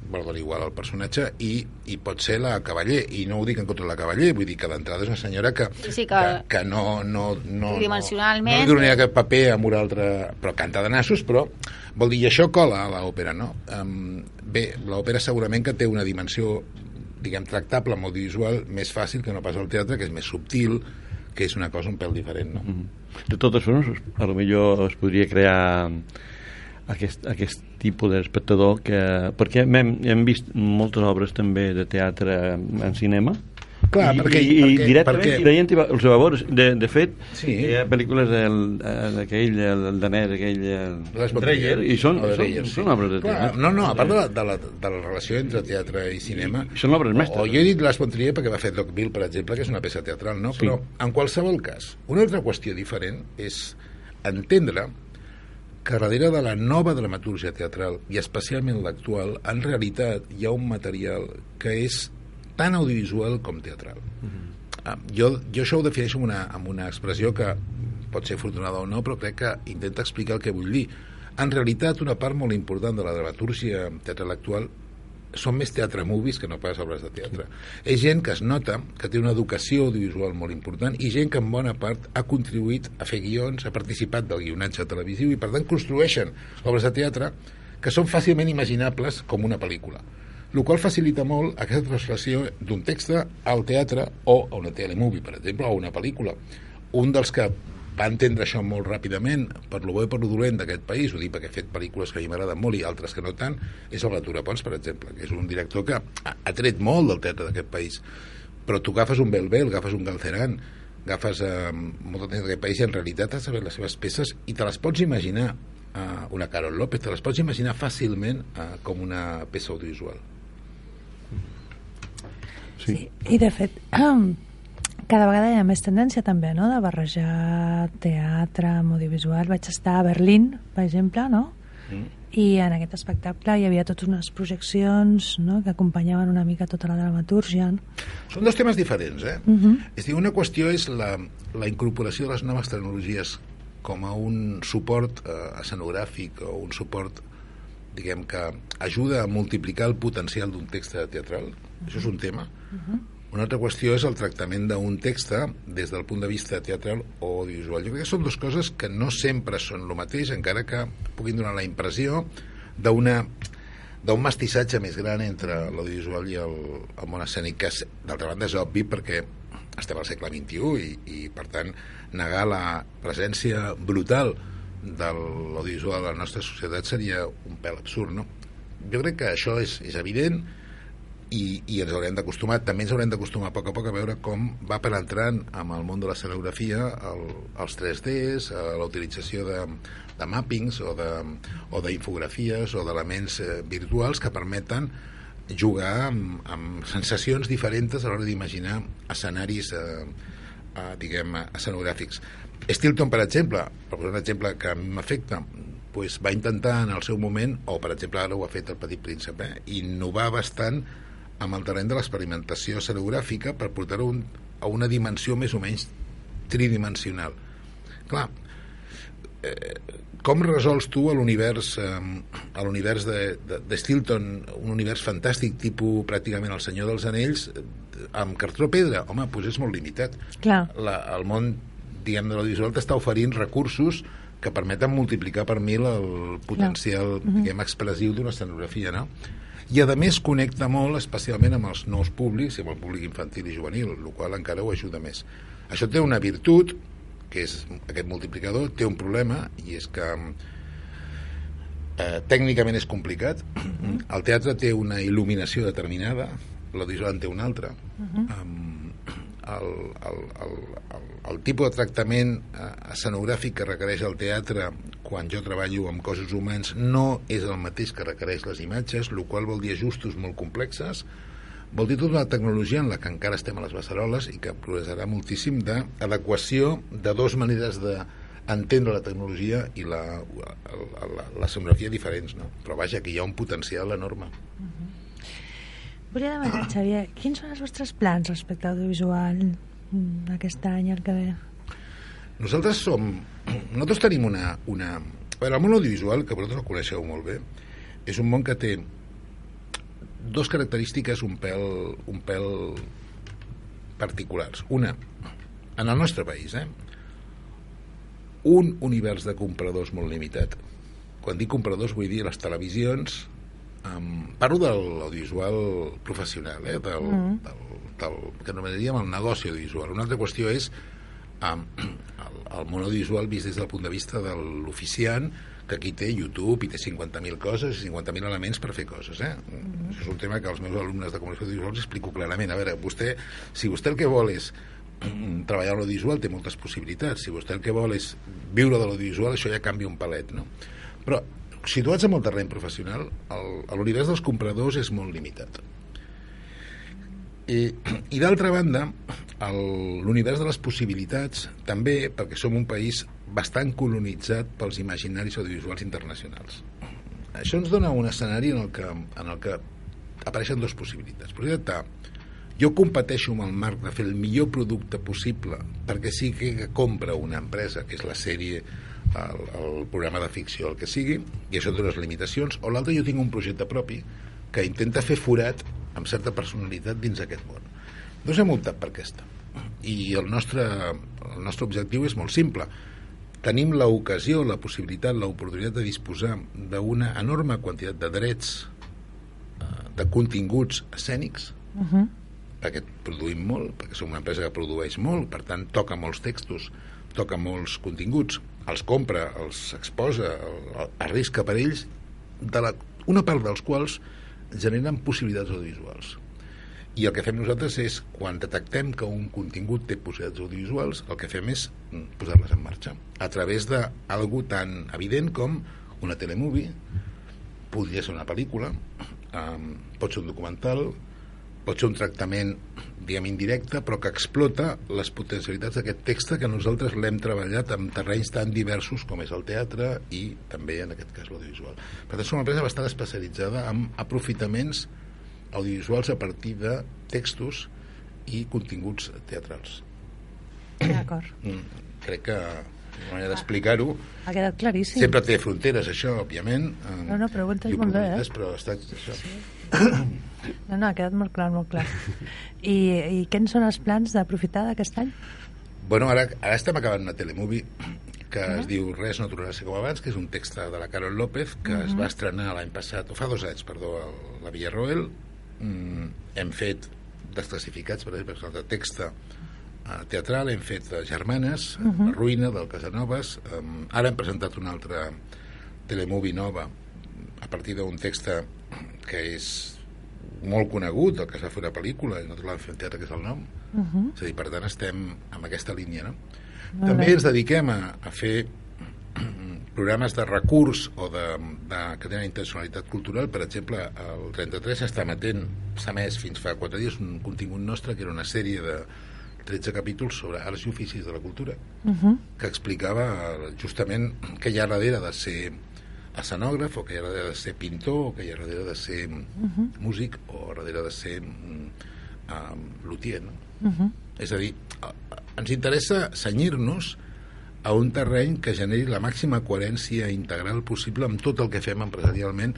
bueno, igual al personatge i, i pot ser la cavaller i no ho dic en contra de la cavaller vull dir que d'entrada és una senyora que, Sí, sí, que- que, que no, no, no, Tridimensionalment. no, no li donaria cap paper amb un altre però canta de nassos però vol dir, i això cola a l'òpera no? Um, bé, l'òpera segurament que té una dimensió diguem tractable amb audiovisual més fàcil que no pas el teatre que és més subtil que és una cosa un pèl diferent no? De totes formes, a lo millor es podria crear aquest, aquest tipus d'espectador que... perquè hem, hem vist moltes obres també de teatre en cinema Clar, i, perquè- i, i perquè- directament perquè- va, els veure de, de fet Sí. hi ha pel·lícules eh, d'aquell el danès aquell el Les Dreyer, i són, són, Dreyer, sí. són obres de Clar, teatre No, no, a part de la, de, la, de la relació entre teatre i cinema... I són obres mestres. O, o jo he dit Les Pontrier perquè va fer Dogville, per exemple, que és una peça teatral, no? Sí. Però, en qualsevol cas, una altra qüestió diferent és entendre que darrere de la nova dramatúrgia teatral, i especialment l'actual, en realitat hi ha un material que és tan audiovisual com teatral. Ah, jo, jo això ho defineixo amb una, amb una expressió que pot ser afortunada o no, però crec que intenta explicar el que vull dir. En realitat, una part molt important de la dramatúrgia teatral actual són més teatre movies que no pas obres de teatre. És gent que es nota que té una educació audiovisual molt important i gent que en bona part ha contribuït a fer guions, ha participat del guionatge televisiu i per tant construeixen obres de teatre que són fàcilment imaginables com una pel·lícula el qual facilita molt aquesta translació d'un text al teatre o a una telemovie, per exemple, o a una pel·lícula. Un dels que va entendre això molt ràpidament, per lo bo i per lo dolent d'aquest país, ho dic perquè he fet pel·lícules que a mi m'agraden molt i altres que no tant, és el Ventura Pons, per exemple, que és un director que ha, ha tret molt del teatre d'aquest país. Però tu agafes un Belbel, agafes un Galceran, agafes eh, molt de temps d'aquest país i en realitat has de les seves peces i te les pots imaginar eh, una Carol López, te les pots imaginar fàcilment eh, com una peça audiovisual. Sí. I de fet, cada vegada hi ha més tendència també, no?, de barrejar teatre amb audiovisual. Vaig estar a Berlín, per exemple, no?, Mm. i en aquest espectacle hi havia totes unes projeccions no?, que acompanyaven una mica tota la dramatúrgia. Són dos temes diferents, eh? Uh -huh. És dir, una qüestió és la, la incorporació de les noves tecnologies com a un suport eh, escenogràfic o un suport diguem que ajuda a multiplicar el potencial d'un text teatral. Això és un tema. Uh -huh. Una altra qüestió és el tractament d'un text des del punt de vista teatral o audiovisual. Jo crec que són dues coses que no sempre són el mateix, encara que puguin donar la impressió d'una d'un mestissatge més gran entre l'audiovisual i el, el món escènic, que d'altra banda és obvi perquè estem al segle XXI i, i per tant negar la presència brutal de l'audiovisual a la nostra societat seria un pèl absurd, no? Jo crec que això és, és evident i, i ens haurem d'acostumar, també ens haurem d'acostumar a poc a poc a veure com va penetrant amb el món de la escenografia el, els 3Ds, eh, la utilització de, de mappings o d'infografies o d'elements eh, virtuals que permeten jugar amb, amb sensacions diferents a l'hora d'imaginar escenaris eh, eh, diguem, escenogràfics. Stilton, per exemple, per un exemple que a mi m'afecta, pues, va intentar en el seu moment, o per exemple ara ho ha fet el Petit Príncep, eh, innovar bastant amb el terreny de l'experimentació escenogràfica per portar-ho un, a una dimensió més o menys tridimensional. Clar, eh, com resols tu a l'univers eh, a l'univers de, de, de Stilton un univers fantàstic tipus pràcticament el Senyor dels Anells eh, amb cartró pedra? Home, doncs és molt limitat Clar. la, el món diguem de l'audiovisual t'està oferint recursos que permeten multiplicar per mil el potencial diguem, expressiu d'una escenografia no? I a més connecta molt especialment amb els nous públics i amb el públic infantil i juvenil el qual encara ho ajuda més. Això té una virtut que és aquest multiplicador té un problema i és que eh, tècnicament és complicat. El teatre té una il·luminació determinada l'audiovisual en té una altra. Um, el, el, el, el, el tipus de tractament eh, escenogràfic que requereix el teatre quan jo treballo amb cossos humans no és el mateix que requereix les imatges, el qual vol dir ajustos molt complexes, vol dir tota una tecnologia en la que encara estem a les beceroles i que progressarà moltíssim d'adequació de dues maneres de entendre la tecnologia i la, la, la, la diferents, no? però vaja, que hi ha un potencial enorme. Volia demanar, Xavier, quins són els vostres plans respecte a audiovisual mm, aquest any, el que ve? nosaltres som... Nosaltres tenim una... una... Veure, el món audiovisual, que vosaltres el coneixeu molt bé, és un món que té dos característiques un pèl, un pèl particulars. Una, en el nostre país, eh? un univers de compradors molt limitat. Quan dic compradors vull dir les televisions, um, parlo de l'audiovisual professional, eh? del, mm. del, del, que anomenaríem el negoci audiovisual. Una altra qüestió és um, el, el món audiovisual vist des del punt de vista de l'oficiant, que aquí té YouTube i té 50.000 coses i 50.000 elements per fer coses. Eh? Mm. Això és un tema que els meus alumnes de comunicació audiovisual els explico clarament. A veure, vostè, si vostè el que vol és treballar en l'audiovisual té moltes possibilitats. Si vostè el que vol és viure de l'audiovisual, això ja canvia un palet, no? Però, situats en el terreny professional, l'univers dels compradors és molt limitat. I, i d'altra banda, l'univers de les possibilitats també, perquè som un país bastant colonitzat pels imaginaris audiovisuals internacionals. Això ens dona un escenari en el que, en el que apareixen dues possibilitats. Possibilitat A, jo competeixo amb el marc de fer el millor producte possible perquè sí que compra una empresa, que és la sèrie, el, el programa de ficció, el que sigui, i això té unes limitacions, o l'altre jo tinc un projecte propi que intenta fer forat amb certa personalitat dins aquest món. Doncs hem optat per aquesta. I el nostre, el nostre objectiu és molt simple tenim l'ocasió, la possibilitat, l'oportunitat de disposar d'una enorme quantitat de drets eh, de continguts escènics uh -huh. perquè produïm molt, perquè som una empresa que produeix molt, per tant toca molts textos, toca molts continguts, els compra, els exposa, arrisca per ells, de la, una part dels quals generen possibilitats audiovisuals. I el que fem nosaltres és, quan detectem que un contingut té possibilitats audiovisuals, el que fem és mm, posar-les en marxa. A través d'algú tan evident com una telemovie, podria ser una pel·lícula, um, pot ser un documental, pot ser un tractament, diguem, indirecte, però que explota les potencialitats d'aquest text que nosaltres l'hem treballat en terrenys tan diversos com és el teatre i també, en aquest cas, l'audiovisual. Per tant, som una empresa bastant especialitzada en aprofitaments audiovisuals a partir de textos i continguts teatrals. D'acord. Mm, crec que una manera d'explicar-ho ha quedat claríssim sempre té fronteres això, òbviament no, no, però ho entès molt bé eh? però està això sí. no, no, ha quedat molt clar, molt clar i, i quins són els plans d'aprofitar d'aquest any? Bueno, ara, ara estem acabant una telemovie que uh -huh. es diu Res no tornarà a ser com abans, que és un text de la Carol López, que uh -huh. es va estrenar l'any passat, o fa dos anys, perdó, a la Villarroel, mm, hem fet desclassificats, per exemple, de text eh, teatral, hem fet de Germanes, uh -huh. La ruïna, del Casanovas, eh, ara hem presentat una altra telemovie nova a partir d'un text que és molt conegut, el que s'ha fet una pel·lícula, i nosaltres l'hem fet teatre, que és el nom. Uh -huh. És a dir, per tant, estem amb aquesta línia, no? Molt També bé. ens dediquem a, a fer programes de recurs o de, de, que tenen intencionalitat cultural, per exemple, el 33 està emetent, s'ha més fins fa quatre dies, un contingut nostre que era una sèrie de 13 capítols sobre arts i oficis de la cultura, uh -huh. que explicava justament què hi ha darrere de ser escenògraf, o què hi ha darrere de ser pintor, o què hi ha darrere de ser uh -huh. músic, o darrere de ser um, luthier, no? Uh -huh. És a dir, ens interessa senyir-nos a un terreny que generi la màxima coherència integral possible amb tot el que fem empresarialment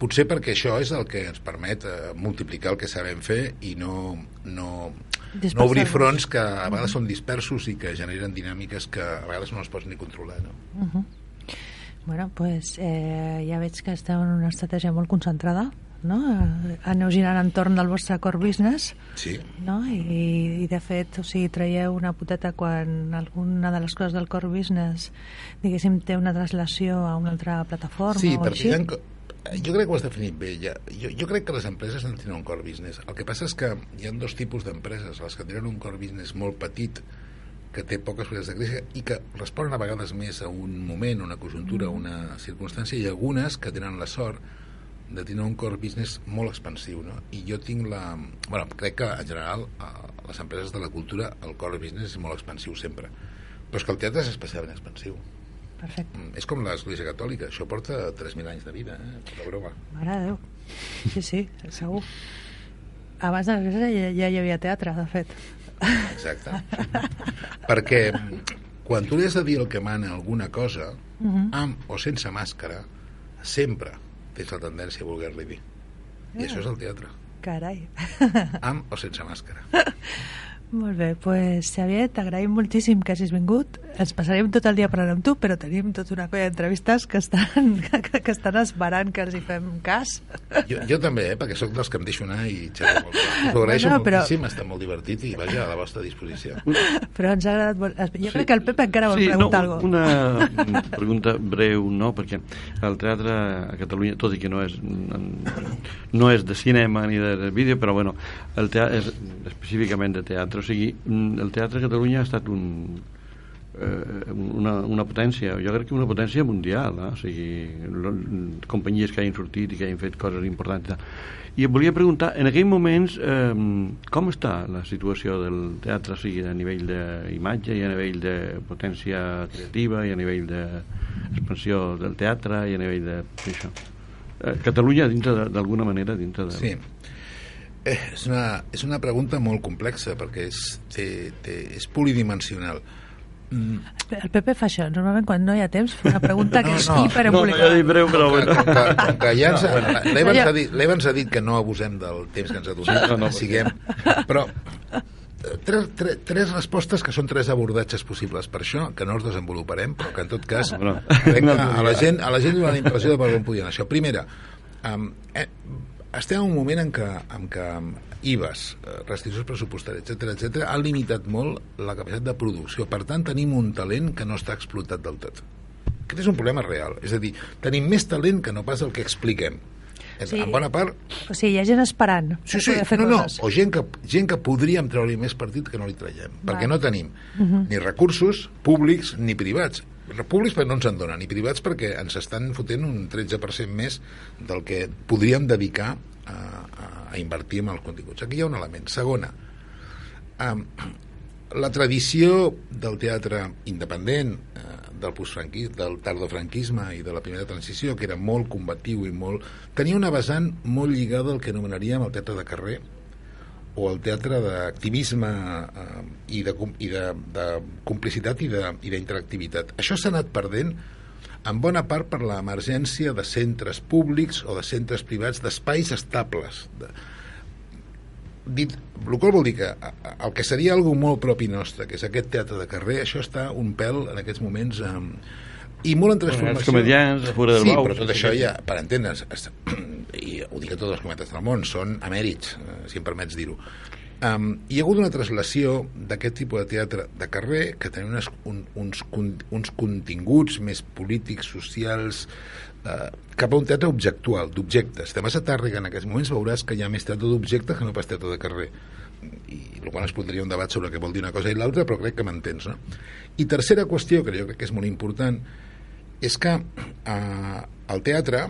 potser perquè això és el que ens permet eh, multiplicar el que sabem fer i no, no, no obrir fronts que a vegades són dispersos i que generen dinàmiques que a vegades no es pots ni controlar no? Uh -huh. Bueno, pues eh, ja veig que esteu en una estratègia molt concentrada no? aneu girant entorn del vostre core business sí. no? I, i de fet o sigui, traieu una puteta quan alguna de les coses del core business diguéssim té una translació a una altra plataforma sí, o així? Ha, jo crec que ho has definit bé ja. jo, jo crec que les empreses han de tenir un core business el que passa és que hi ha dos tipus d'empreses les que tenen un core business molt petit que té poques possibilitats de créixer i que responen a vegades més a un moment, una conjuntura, mm. una circumstància i algunes que tenen la sort de tenir un core business molt expansiu no? i jo tinc la... Bueno, crec que en general a les empreses de la cultura el core business és molt expansiu sempre però és que el teatre és especialment expansiu Perfecte. Mm, és com l'Església Catòlica, això porta 3.000 anys de vida, eh? la broma. Mare de Déu. Sí, sí, segur. Abans de l'Església ja, ja hi havia teatre, de fet. Exacte. Perquè quan tu li has de dir el que mana alguna cosa, uh -huh. amb o sense màscara, sempre tens la tendència a voler-li dir. I això és el teatre. Carai. Amb o sense màscara. Molt bé, pues, Xavier, t'agraïm moltíssim que hagis vingut. Ens passarem tot el dia parlant amb tu, però tenim tota una colla d'entrevistes que, estan, que, que estan esperant que els hi fem cas. Jo, jo també, eh, perquè sóc dels que em deixo anar i xerro molt. Us ho agraeixo Bueno, però- moltíssim, està molt divertit i vaja, a la vostra disposició. Però ens ha agradat molt. Jo crec que el Pep encara vol sí, preguntar no, alguna cosa. Una pregunta breu, no? Perquè el teatre a Catalunya, tot i que no és, no és de cinema ni de vídeo, però bueno, el teatre és específicament de teatre. O sigui, mm, el teatre a Catalunya ha estat un, eh, una, una potència, jo crec que una potència mundial, eh? o sigui, companyies que hagin sortit i que hagin fet coses importants. i et volia preguntar, en aquells moments, eh, com està la situació del teatre, o sigui, a nivell d'imatge i a nivell de potència creativa i a nivell d'expansió del teatre i a nivell de... Això. Eh, Catalunya, de- d'alguna manera, dintre de... Sí. Eh, és, una, és una pregunta molt complexa perquè és, té, té, és polidimensional. Mm, El Pepe fa això. Normalment, quan no hi ha temps, fa una pregunta que No, és no. No, ja breu, però bueno. com, que, com que ja ens, l'Evans Allò- ha, dit, l'Evans ha dit que no abusem del temps que ens ha donat, no, no, siguem, però eh, tres, tres, tres respostes que són tres abordatges possibles per això, que no els desenvoluparem, però que en tot cas Bueno. crec que a la gent, a la gent li dona la impressió de per on podien això. Primera, um, eh, estem en un moment en què, en què IVAs, eh, restriccions pressupostàries, etc etc han limitat molt la capacitat de producció. Per tant, tenim un talent que no està explotat del tot. Aquest és un problema real. És a dir, tenim més talent que no pas el que expliquem. Sí. En bona part, O sigui, hi ha gent esperant sí, sí, fer no, no, o gent que, gent que podríem treure-li més partit que no li traiem, Val. perquè no tenim Mhm. ni recursos públics ni privats. Públics perquè no ens en donen, ni privats perquè ens estan fotent un 13% més del que podríem dedicar a, a, a invertir en els continguts. Aquí hi ha un element. Segona, um, la tradició del teatre independent, eh, del postfranquisme, del tardofranquisme i de la primera transició, que era molt combatiu i molt... tenia una vessant molt lligada al que anomenaríem el teatre de carrer o el teatre d'activisme eh, i, de, i de, de complicitat i de- i d'interactivitat. Això s'ha anat perdent en bona part per l'emergència de centres públics o de centres privats, d'espais estables, de, dit, el qual vol dir que el que seria algo molt propi nostre, que és aquest teatre de carrer, això està un pèl en aquests moments um, i molt en Els transformació. comedians, a fora del sí, però tot això ja, per entendre's, i ho dic a tots els cometes del món, són emèrits, eh, si em permets dir-ho. Um, hi ha hagut una traslació d'aquest tipus de teatre de carrer que tenen unes, un, uns, con- uns continguts més polítics, socials, eh, cap a un teatre objectual, d'objectes. Te vas a Tàrrega en aquests moments veuràs que hi ha més teatre d'objectes que no pas teatre de carrer i el qual es podria un debat sobre què vol dir una cosa i l'altra, però crec que m'entens, no? I tercera qüestió, que jo crec que és molt important, és que eh, el teatre,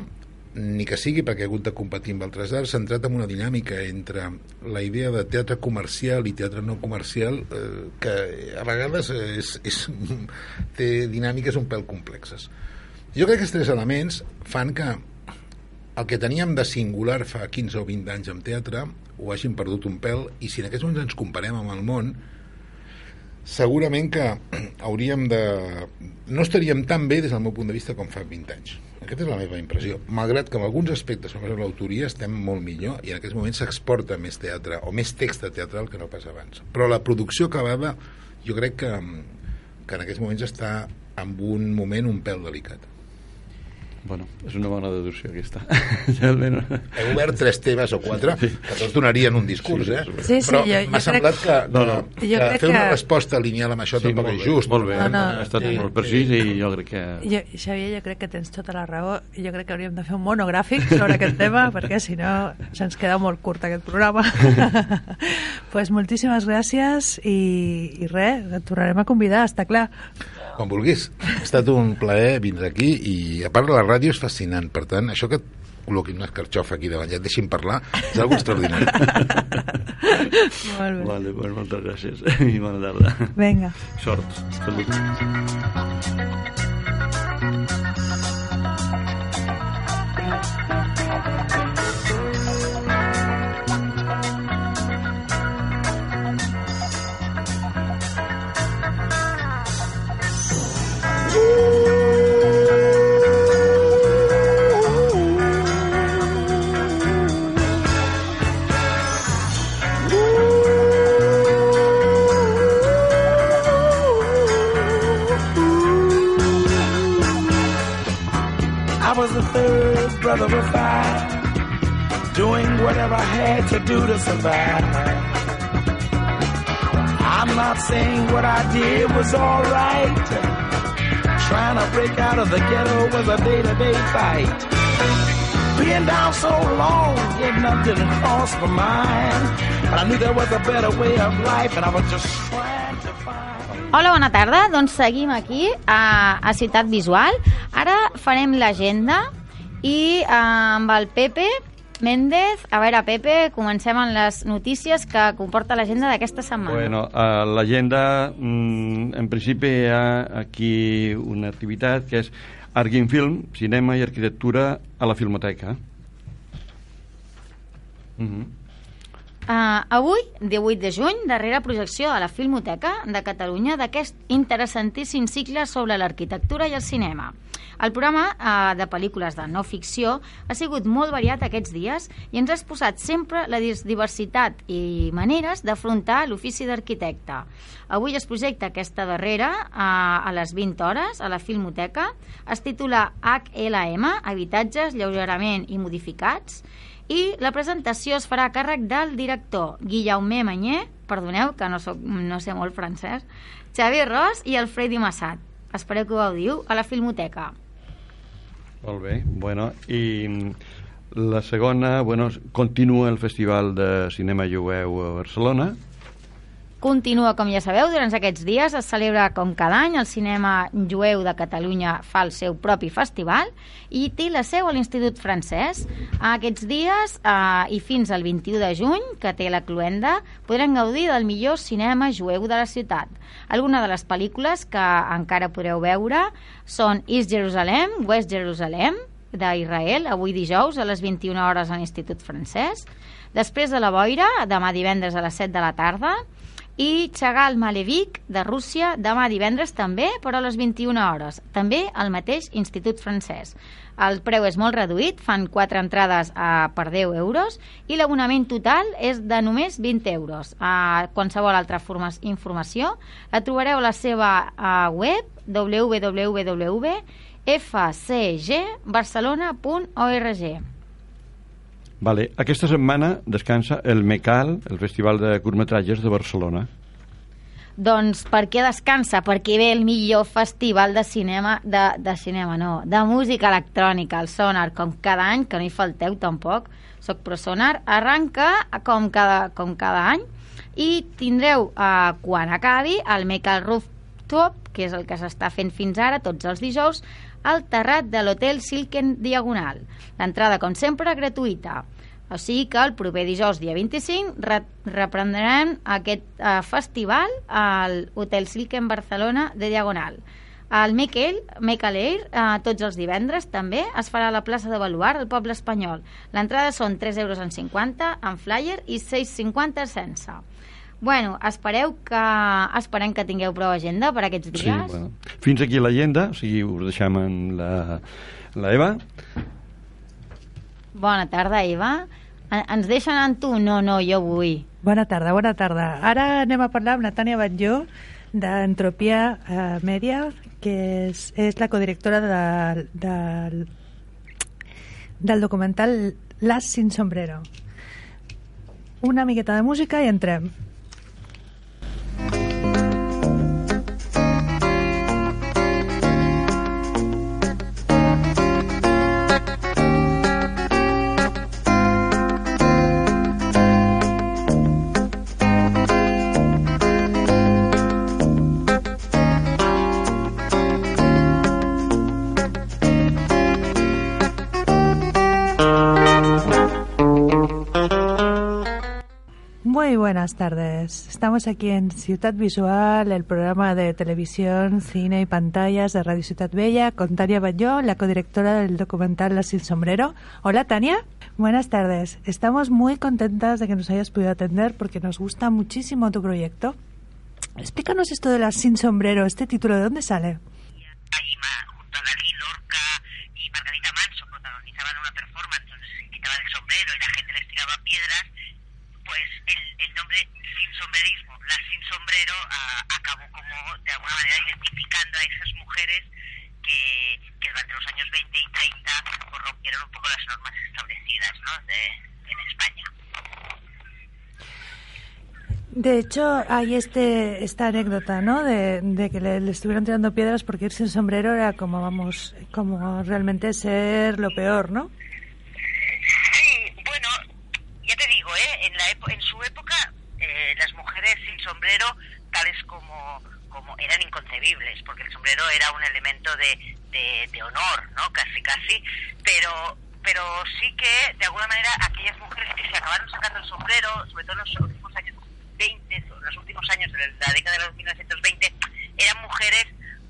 ni que sigui perquè ha hagut de competir amb altres arts, s'ha entrat en una dinàmica entre la idea de teatre comercial i teatre no comercial eh, que a vegades és, és, té dinàmiques un pèl complexes. Jo crec que aquests tres elements fan que el que teníem de singular fa 15 o 20 anys amb teatre ho hagin perdut un pèl i si en aquests moments ens comparem amb el món segurament que hauríem de... no estaríem tan bé des del meu punt de vista com fa 20 anys. Aquesta és la meva impressió. Malgrat que en alguns aspectes com l'autoria estem molt millor i en aquests moments s'exporta més teatre o més text teatral que no pas abans. Però la producció acabada jo crec que, que en aquests moments està en un moment un pèl delicat Bueno, és una bona deducció aquesta. ja almenys... he obert tres teves o quatre que tots donarien un discurs, eh? Sí, sí, però jo- m'ha semblat que, que, No, no. Que fer una que- resposta lineal amb això sí, tampoc és just. Molt bé, No, no. ha estat Sí. molt precís i jo crec que... Jo, Xavier, jo crec que tens tota la raó i jo crec que hauríem de fer un monogràfic sobre aquest tema perquè si no se'ns queda molt curt aquest programa pues moltíssimes gràcies i, i res, et tornarem a convidar, està clar Quan vulguis. Ha estat un plaer vindre aquí i a part la ràdio és fascinant. Per tant, això que et col·loquin una escarxofa aquí davant i et deixin parlar és algo extraordinari. molt bé, Vale, pues moltes gràcies i bona tarda. vinga Sort. Salut. Brother of five, doing whatever I had to do to survive. I'm not saying what I did was alright. Trying to break out of the ghetto was a day-to-day fight. Being down so long, getting up didn't my mind. But I knew there was a better way of life, and I was just trying to find. Hola, bona tarda. Doncs seguim aquí a, a Ciutat Visual. Ara farem l'agenda i eh, amb el Pepe Méndez. A veure, Pepe, comencem amb les notícies que comporta l'agenda d'aquesta setmana. Bueno, a l'agenda, mm, en principi hi ha aquí una activitat que és Arguin Film, cinema i arquitectura a la Filmoteca. Mm -hmm. Uh, avui, 18 de juny, darrera projecció a la Filmoteca de Catalunya d'aquest interessantíssim cicle sobre l'arquitectura i el cinema. El programa uh, de pel·lícules de no ficció ha sigut molt variat aquests dies i ens ha exposat sempre la diversitat i maneres d'afrontar l'ofici d'arquitecte. Avui es projecta aquesta darrera uh, a les 20 hores a la Filmoteca. Es titula HLM, Habitatges lleugerament i modificats, i la presentació es farà a càrrec del director Guillaume Manyer, perdoneu que no, soc, no sé molt francès, Xavier Ros i el Freddy Massat. Espereu que ho gaudiu a la Filmoteca. Molt bé, bueno, i la segona, bueno, continua el Festival de Cinema Jueu a Barcelona, Continua, com ja sabeu, durant aquests dies es celebra com cada any el cinema jueu de Catalunya fa el seu propi festival i té la seu a l'Institut Francès. Aquests dies eh, i fins al 21 de juny, que té la cluenda, podrem gaudir del millor cinema jueu de la ciutat. Algunes de les pel·lícules que encara podreu veure són East Jerusalem, West Jerusalem, d'Israel, avui dijous a les 21 hores a l'Institut Francès. Després de la boira, demà divendres a les 7 de la tarda, i Chagal Malevich de Rússia demà divendres també, però a les 21 hores, també al mateix Institut Francès. El preu és molt reduït, fan 4 entrades a, per 10 euros i l'abonament total és de només 20 euros. A qualsevol altra forma, informació la trobareu a la seva a web www.fcgbarcelona.org. Vale. Aquesta setmana descansa el MECAL, el Festival de Curtmetratges de Barcelona. Doncs per què descansa? Perquè ve el millor festival de cinema, de, de cinema no, de música electrònica, el Sonar, com cada any, que no hi falteu tampoc, soc pro Sonar, arranca com cada, com cada any i tindreu, eh, quan acabi, el Mecal Rooftop, que és el que s'està fent fins ara, tots els dijous, al terrat de l'Hotel Silken Diagonal. L'entrada, com sempre, gratuïta. O sigui que el proper dijous, dia 25, re aquest eh, festival al Hotel Silken Barcelona de Diagonal. El Miquel, Miquel Air, eh, tots els divendres també, es farà a la plaça de Baluar, al poble espanyol. L'entrada són 3,50 euros en flyer i 6,50 sense. Bueno, espereu que, esperem que tingueu prou agenda per aquests dies. Sí, bueno. Fins aquí l'agenda, o sigui, us deixem amb la, la Eva. Bona tarda, Eva. En- Ens deixen en tu? No, no, jo vull. Bona tarda, bona tarda. Ara anem a parlar amb la Tània Batlló d'Entropia eh, Media, que és, és la codirectora de, del, del documental Las sin sombrero. Una miqueta de música i entrem. Muy buenas tardes. Estamos aquí en Ciudad Visual, el programa de televisión, cine y pantallas de Radio Ciudad Bella, con Tania Bayó, la codirectora del documental La Sin Sombrero. Hola, Tania. Buenas tardes. Estamos muy contentas de que nos hayas podido atender porque nos gusta muchísimo tu proyecto. Explícanos esto de La Sin Sombrero, este título, ¿de dónde sale? ahí ma- junto a Dalí, Lorca y Margarita Manso protagonizaban una performance donde se quitaba el sombrero y la gente les tiraba piedras, pues el, el nombre sin sombrerismo, la sin sombrero, ah, acabó como de alguna manera identificando a esas mujeres que, que durante los años 20 y 30 De hecho, hay este esta anécdota, ¿no? De, de que le, estuvieron tirando piedras porque irse sin sombrero era como, vamos, como realmente ser lo peor, ¿no? Sí, bueno, ya te digo, ¿eh? en, la epo- en su época eh, las mujeres sin sombrero, tales como, como eran inconcebibles, porque el sombrero era un elemento de, de, de honor, ¿no? Casi, casi, pero pero sí que, de alguna manera, aquellas mujeres que se acabaron sacando el sombrero, sobre todo en los últimos años 20, en los últimos años de la década de los 1920, eran mujeres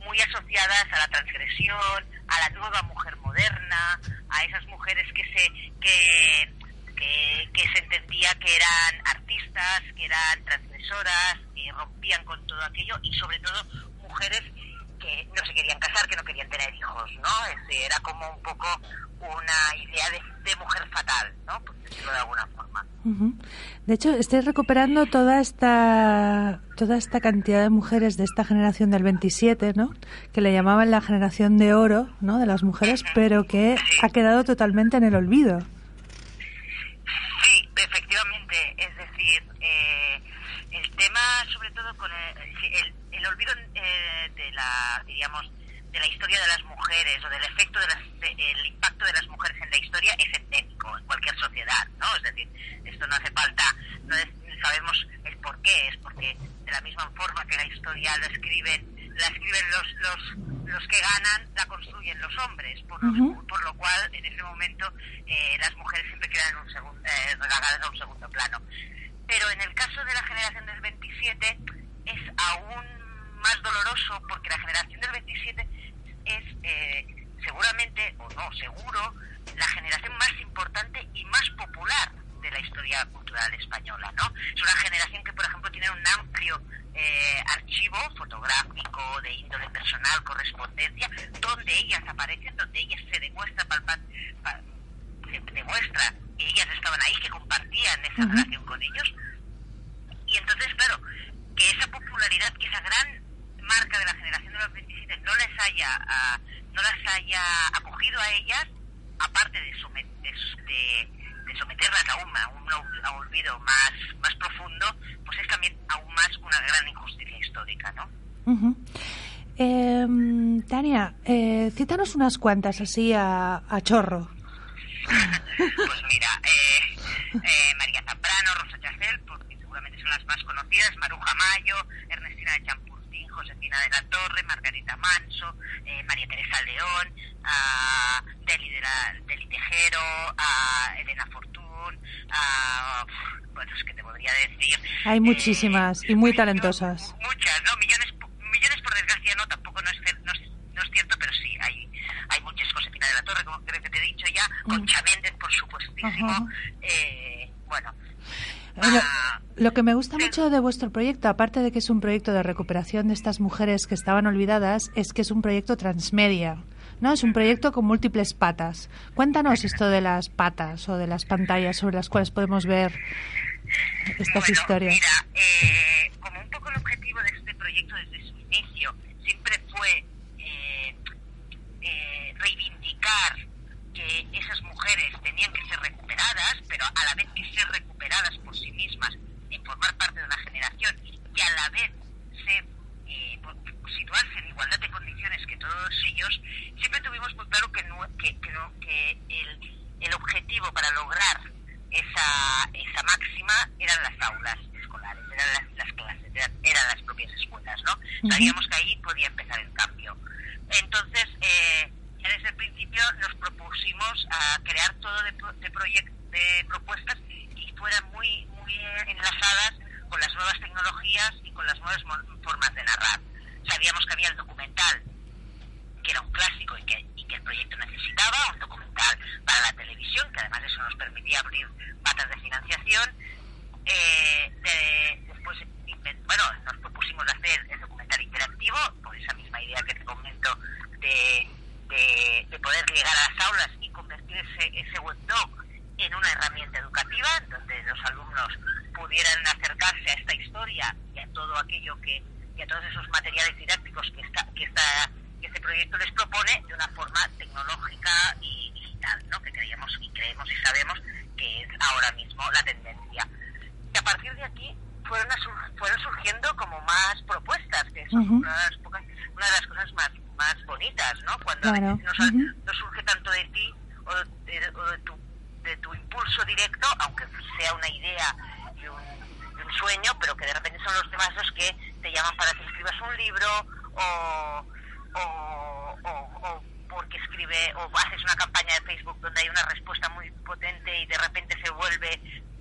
muy asociadas a la transgresión, a la nueva mujer moderna, a esas mujeres que se que, que, que se entendía que eran artistas, que eran transgresoras, que rompían con todo aquello y sobre todo mujeres que no se querían casar, que no querían tener hijos, ¿no? Es decir, era como un poco una idea de, de mujer fatal, ¿no? Por decirlo de alguna forma. Ujú. De hecho, estoy recuperando toda esta toda esta cantidad de mujeres de esta generación del 27, ¿no? Que le llamaban la generación de oro, ¿no? De las mujeres, pero que ha quedado totalmente en el olvido. Sí, efectivamente. Es decir, eh, el tema, sobre todo con el, el, olvido eh, de la, diríamos, de la historia de las mujeres o del efecto de las, de- el impacto de las mujeres en la historia es endémico en cualquier sociedad, ¿no? Es decir, esto no hace falta, sabemos el por qué, es porque de la misma forma que la historia la escriben, la escriben los, los, los que ganan, la construyen los hombres, por, lo- Ujú. por lo cual en ese momento eh, las mujeres siempre quedan en un segundo, eh, a un segundo plano. Pero en el caso de la generación del 27 es aún más doloroso porque la generación del 27 es eh, seguramente, o no, seguro, la generación más importante y más popular de la historia cultural española, ¿no? Es una generación que, por ejemplo, tiene un amplio eh, archivo fotográfico de índole personal, correspondencia, donde ellas aparecen, donde ellas se demuestra palpa- pa- se demuestra que ellas estaban ahí, que compartían esa Ujú. relación con ellos. Y entonces, claro, que esa popularidad, que esa gran marca de la generación de los 27 no les haya, ah, no las haya acogido a ellas, aparte de, somet- de, de- de someterlas a un, a un a un olvido más, más profundo, pues es también aún más una gran injusticia histórica, ¿no? Em, Tania, eh, cítanos unas cuantas así a, a chorro. Pues mira, eh, eh, María Zambrano, Rosa Chacel, porque seguramente son las más conocidas, Maruja Mayo, Ernestina de Champurtín, Josefina de la Torre, Margarita Manso, eh, María Teresa León, a Deli, de la, Deli Tejero, a Elena Fortún, a, bueno, es que te podría decir... Hay eh, muchísimas y muy talentosas. muchas, ¿no? Millones, millones por desgracia no, tampoco no es, no es, no es cierto, pero sí, hay, hay muchas. Josefina de la Torre, como creo que te he dicho ya, Concha Méndez, por supuestísimo. Eh, bueno, Lo, ah, lo que me gusta mucho de vuestro proyecto, aparte de que es un proyecto de recuperación de estas mujeres que estaban olvidadas, es que es un proyecto transmedia. ¿no? Es un proyecto con múltiples patas. Cuéntanos esto de las patas o de las pantallas sobre las cuales podemos ver estas bueno, historias. Mira, eh, como un poco el objetivo de este proyecto desde su inicio siempre fue eh, eh, reivindicar que esas mujeres tenían que ser recuperadas, pero a la vez que ser recuperadas por sí mismas en formar parte de una generación y a la vez ser, eh, situarse en igualdad de condiciones que todos ellos, siempre tuvimos muy claro que, no- que, que no- que el, el objetivo para lograr esa, esa máxima eran las aulas escolares, eran las, las clases, eran, eran las propias escuelas, ¿no? Sabíamos que ahí podía empezar el cambio. Entonces, eh, desde el principio nos propusimos a crear todo de, de, proyec- de propuestas y fueran muy, muy enlazadas con las nuevas tecnologías y con las nuevas formas de narrar. Sabíamos que había el documental, que era un clásico y que, y que el proyecto necesitaba, un documental para la televisión, que además eso nos permitía abrir patas de financiación. Eh, de- después, bueno, nos propusimos hacer el documental interactivo, por esa misma idea que te comento, de, de, de poder llegar a las aulas y convertir ese, ese webdoc en una herramienta educativa, donde los alumnos pudieran acercarse a esta historia y a todo aquello que, y a todos esos materiales didácticos que esta, que esta, que este proyecto les propone de una forma tecnológica y digital, ¿no? que creíamos y creemos y sabemos que es ahora mismo la tendencia. Y a partir de aquí fueron, fueron surgiendo como más propuestas, que son Ujú. una, de las pocas- una de las cosas más, más bonitas, ¿no? Cuando a Claro, veces no, no surge tanto de ti o de, o de tu, de tu impulso directo, aunque sea una idea y un, y un sueño, pero que de repente son los demás los que te llaman para que escribas un libro o, o, o- o porque escribe o haces una campaña de Facebook donde hay una respuesta muy potente y de repente se vuelve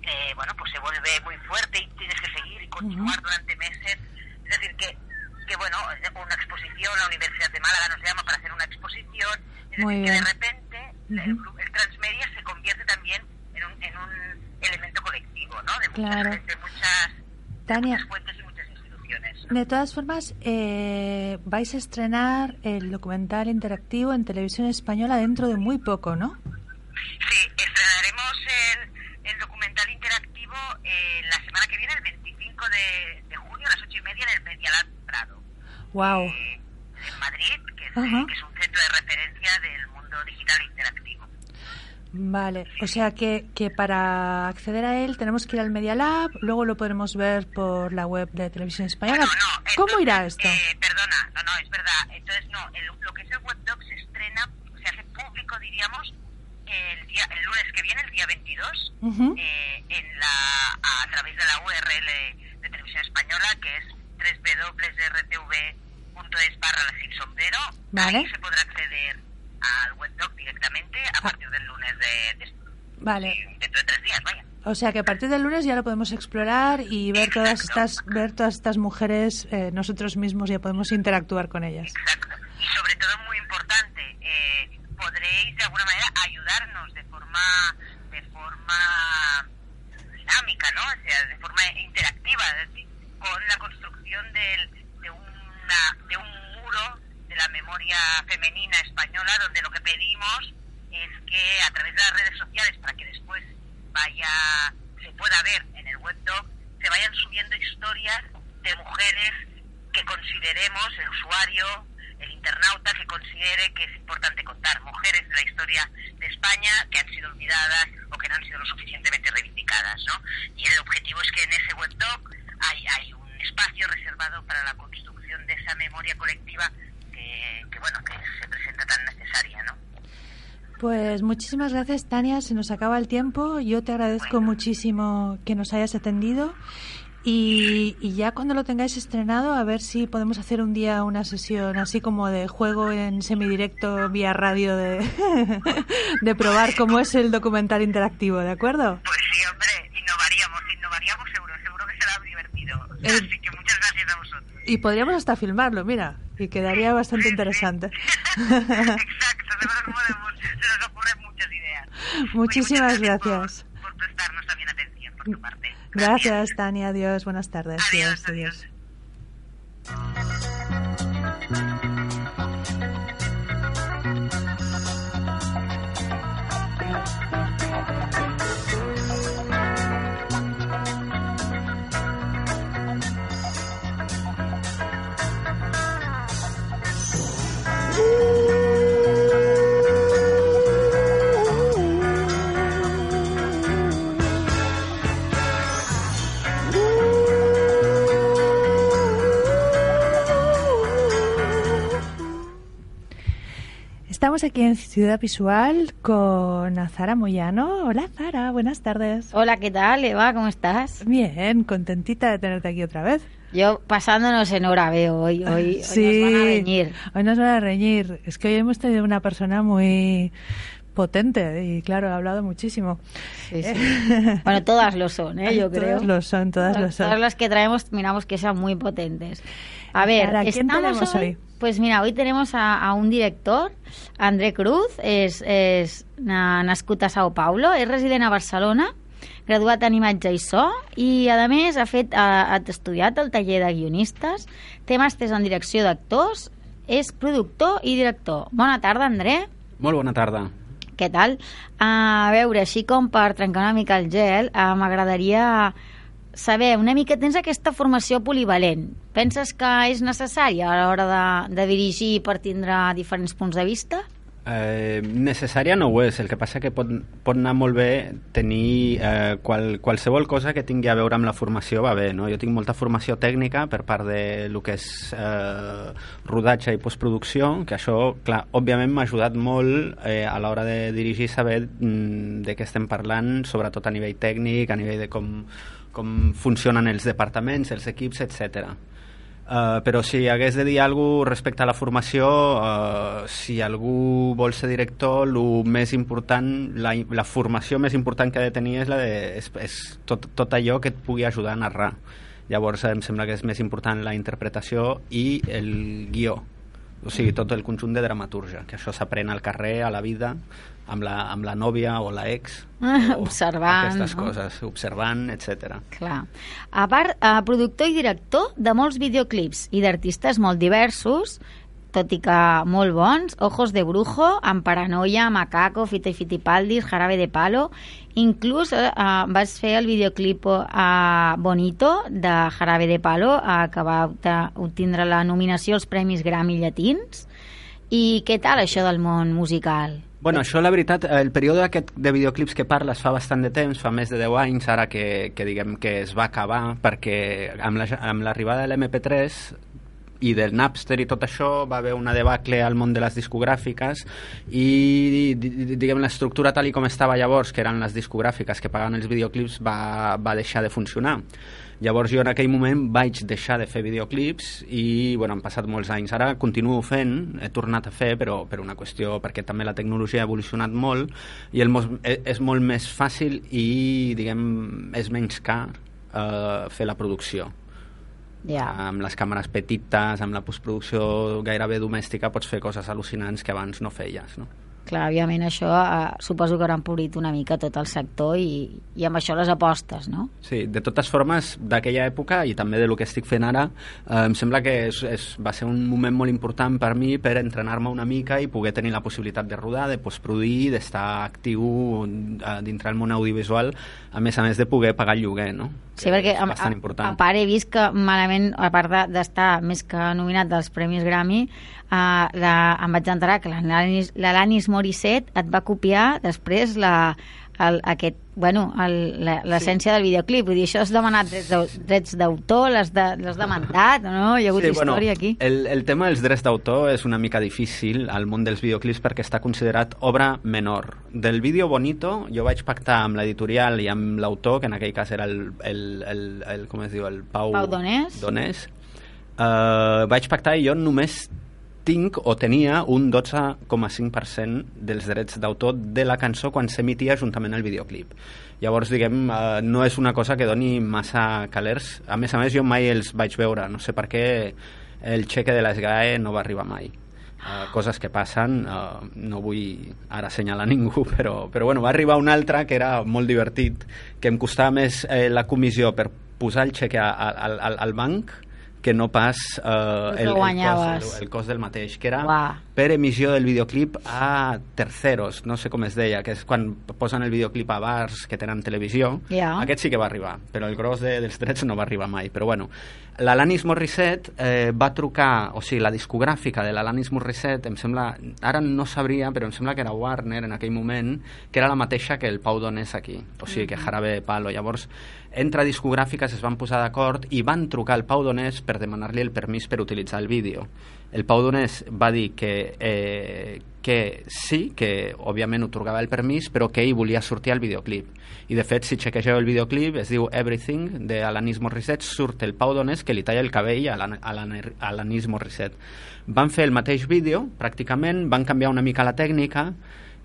eh, bueno pues se vuelve muy fuerte y tienes que seguir y continuar durante meses. Es decir que que bueno una exposición la universidad de Málaga nos llama para hacer una exposición es Muy decir que de bien. repente el, gru- el transmedia se convierte también en un, en un elemento colectivo no de muchas, Claro. de muchas, Tania. muchas fuentes y muchas instituciones De todas formas, eh, vais a estrenar el documental interactivo en televisión española dentro de muy poco, ¿no? Sí, estrenaremos el, el documental interactivo eh, la semana que viene, el 25 de, de junio, a las 8 y media, en el Medialab Prado, Wow. eh, en Madrid, que es, Ajá. que es un centro de referencia del mundo digital interactivo. Vale, o sea que, que para acceder a él tenemos que ir al Media Lab, luego lo podremos ver por la web de Televisión Española. Bueno, no, ¿Cómo entonces, irá esto? eh, perdona, no, no, es verdad. Entonces, no, el- lo que es el webdoc se estrena, se hace público, diríamos, el, día, el lunes que viene, el día 22, Ujú. eh, en la, a, través de la URL Televisión Española, que es www.rtv.es barra sin sombrero. Vale. Ahí se podrá acceder al webdoc directamente a partir del lunes de, de- Vale. dentro de tres días, vaya. O sea que a partir del lunes ya lo podemos explorar y ver todas Exacto. estas ver todas estas mujeres eh, nosotros mismos ya podemos interactuar con ellas. Exacto. Y sobre todo muy importante, eh, podréis de alguna manera ayudarnos de forma de forma dinámica, ¿no? O sea, de forma interactiva, con la construcción del, de, una, de un muro de la memoria femenina española, donde lo que pedimos es que a través de las redes sociales, para que después vaya se pueda ver en el webdoc, se vayan subiendo historias de mujeres que consideremos, el usuario, el internauta, que considere que es importante contar. Mujeres de la historia de España que han sido olvidadas o que no han sido lo suficientemente reivindicadas, ¿no? Y el objetivo es que en ese webdoc hay, hay un espacio reservado para la construcción de esa memoria colectiva que, que, bueno, que se presenta tan necesaria, ¿no? Pues muchísimas gracias Tania, se nos acaba el tiempo. Yo te agradezco muchísimo que nos hayas atendido y, y ya cuando lo tengáis estrenado a ver si podemos hacer un día una sesión así como de juego en semidirecto vía radio de, de probar cómo es el documental interactivo, ¿de acuerdo? Pues sí, hombre, innovaríamos, innovaríamos seguro, seguro que será divertido. Eh, Así que muchas gracias a vosotros. Y podríamos hasta filmarlo, mira, y quedaría bastante interesante. Exacto, seguro que podemos, se nos ocurren muchas ideas. Muchísimas Oye, muchas gracias. Por, por prestarnos también atención por tu parte. Gracias, Tania. Adiós. Buenas tardes. Adiós, adiós. Estamos aquí en Ciudad Visual con Zara Moyano. Hola, Zara. Buenas tardes. Hola, ¿qué tal, Eva? ¿Cómo estás? Bien, contentita de tenerte aquí otra vez. Yo pasándonos en hora veo hoy. Hoy, hoy sí, nos van a reñir. Hoy nos van a reñir. Es que hoy hemos tenido una persona muy potente y claro, ha hablado muchísimo. Sí, sí. bueno, todas lo son, ¿eh? yo creo. Todas lo son, todas lo son. Todas las que traemos miramos que sean muy potentes. A ver, Sara, ¿quién estamos tenemos hoy? Pues mira, hoy tenemos a, a un director, André Cruz, és, és na, nascut a Sao Paulo, és resident a Barcelona, graduat en imatge i so i a més ha fet ha, ha estudiat el taller de guionistes, té màsters en direcció d'actors, és productor i director. Bona tarda, André. Molt bona tarda. Què tal? A veure, així com per trencar una mica el gel, uh, m'agradaria saber una mica, tens aquesta formació polivalent. Penses que és necessària a l'hora de, de dirigir per tindre diferents punts de vista? Eh, necessària no ho és, el que passa que pot, pot anar molt bé tenir eh, qual, qualsevol cosa que tingui a veure amb la formació va bé, no? Jo tinc molta formació tècnica per part de lo que és eh, rodatge i postproducció, que això, clar, òbviament m'ha ajudat molt eh, a l'hora de dirigir saber mm, de què estem parlant, sobretot a nivell tècnic, a nivell de com, com funcionen els departaments, els equips, etc. Uh, però si hagués de dir alguna respecte a la formació, uh, si algú vol ser director, el més important, la, la formació més important que ha de tenir és, la de, és, és tot, tot allò que et pugui ajudar a narrar. Llavors em sembla que és més important la interpretació i el guió, o sigui, tot el conjunt de dramaturgia, que això s'aprèn al carrer, a la vida, amb la, amb la nòvia o la ex, o observant, aquestes no? coses, observant, etc. Clar. A part, eh, productor i director de molts videoclips i d'artistes molt diversos, tot i que molt bons, Ojos de Brujo, amb Paranoia, Macaco, Fito i Fitipaldis, Jarabe de Palo, inclús eh, eh, vas fer el videoclip eh, Bonito de Jarabe de Palo, eh, que va obtindre la nominació als Premis Grammy Llatins. I què tal això del món musical? Bueno, això, la veritat, el període aquest de videoclips que parles fa bastant de temps, fa més de 10 anys, ara que, que diguem que es va acabar, perquè amb la- amb l'arribada la, de l'MP3 i del Napster i tot això va haver una debacle al món de les discogràfiques i di- di- diguem l'estructura tal i com estava llavors, que eren les discogràfiques que pagaven els videoclips, va, va deixar de funcionar. Llavors jo en aquell moment vaig deixar de fer videoclips i bueno, han passat molts anys. Ara continuo fent, he tornat a fer, però per una qüestió, perquè també la tecnologia ha evolucionat molt i el, e- és molt més fàcil i diguem és menys car eh, fer la producció. Ja. Amb les càmeres petites, amb la postproducció gairebé domèstica, pots fer coses al·lucinants que abans no feies, no? Clar, òbviament això eh, suposo que haurà empobrit una mica tot el sector i, i amb això les apostes, no? Sí, de totes formes, d'aquella època i també de lo que estic fent ara, eh, em sembla que és, és, va ser un moment molt important per mi per entrenar-me una mica i poder tenir la possibilitat de rodar, de postproduir, d'estar actiu eh, dintre el món audiovisual, a més a més de poder pagar el lloguer, no? Sí, Que perquè a, a, a part he vist que malament, a part de- d'estar més que nominat dels Premis Grammy, eh, la, em vaig enterar que l'Alanis Morissette et va copiar després la, el, aquest, bueno, l'essència sí. del videoclip. Vull dir, això has demanat drets d'au- drets d'autor, l'has de, demandat, no? Hi ha hagut història aquí. El, el tema dels drets d'autor és una mica difícil al món dels videoclips perquè està considerat obra menor. Del vídeo bonito jo vaig pactar amb l'editorial i amb l'autor, que en aquell cas era el, el, el, el, com es diu, el Pau, Pau Donés. Donés. Uh, vaig pactar i jo només tinc o tenia un 12,5% dels drets d'autor de la cançó quan s'emitia juntament al videoclip. Llavors, diguem, eh, no és una cosa que doni massa calers. A més a més, jo mai els vaig veure. No sé per què el xeque de l'ESGAE no va arribar mai. Uh, coses que passen, uh, no vull ara assenyalar ningú, però, però bueno, va arribar un altre que era molt divertit, que em costava més eh, la comissió per posar el xeque a- a- al, al banc que no pas eh, el, el, cost, el, el cost del mateix, que era Uah. per emissió del videoclip a terceros, no sé com es deia, que és quan posen el videoclip a bars que tenen televisió. Ja. Aquest sí que va arribar, però el gros de, dels drets no va arribar mai. Però bueno, l'Alanis Morissette eh, va trucar, o sigui, la discogràfica de l'Alanis Morissette, em sembla, ara no sabria, però em sembla que era Warner en aquell moment, que era la mateixa que el Pau Donés aquí, o sigui, que Jarabe de Palo. Llavors, entre discogràfiques es van posar d'acord i van trucar al Pau Donés per demanar-li el permís per utilitzar el vídeo. El Pau Donés va dir que, eh, que sí, que òbviament otorgava el permís, però que ell volia sortir al videoclip. I de fet, si chequegeu el videoclip, es diu Everything, de Alanis Morissette, surt el Pau Donés que li talla el cabell a l'An- a l'An- a Alanis Morissette. Van fer el mateix vídeo, pràcticament, van canviar una mica la tècnica,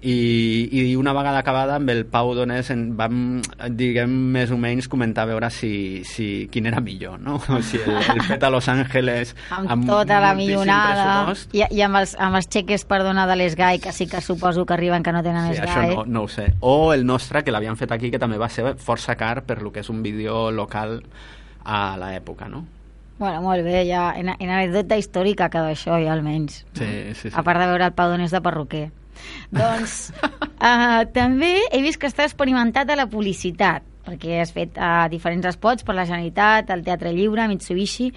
i, i una vegada acabada amb el Pau Donés en vam, diguem, més o menys comentar a veure si, si quin era millor, no? O sigui, el, el fet a Los Angeles amb, tota la millonada i, i amb, els, amb els xeques, perdona, de l'ESGAI, que sí que suposo que arriben que no tenen Sí, això ESGAI. no, no ho sé. O el nostre, que l'havien fet aquí, que també va ser força car per lo que és un vídeo local a l'època, no? Bueno, molt bé, ja en, en anècdota històrica queda això, ja almenys. Sí, sí, sí. A part de veure el Pau Donés de perruquer. doncs, uh, també he vist que està experimentat a la publicitat, perquè has fet uh, diferents spots per la Generalitat, el Teatre Lliure, Mitsubishi.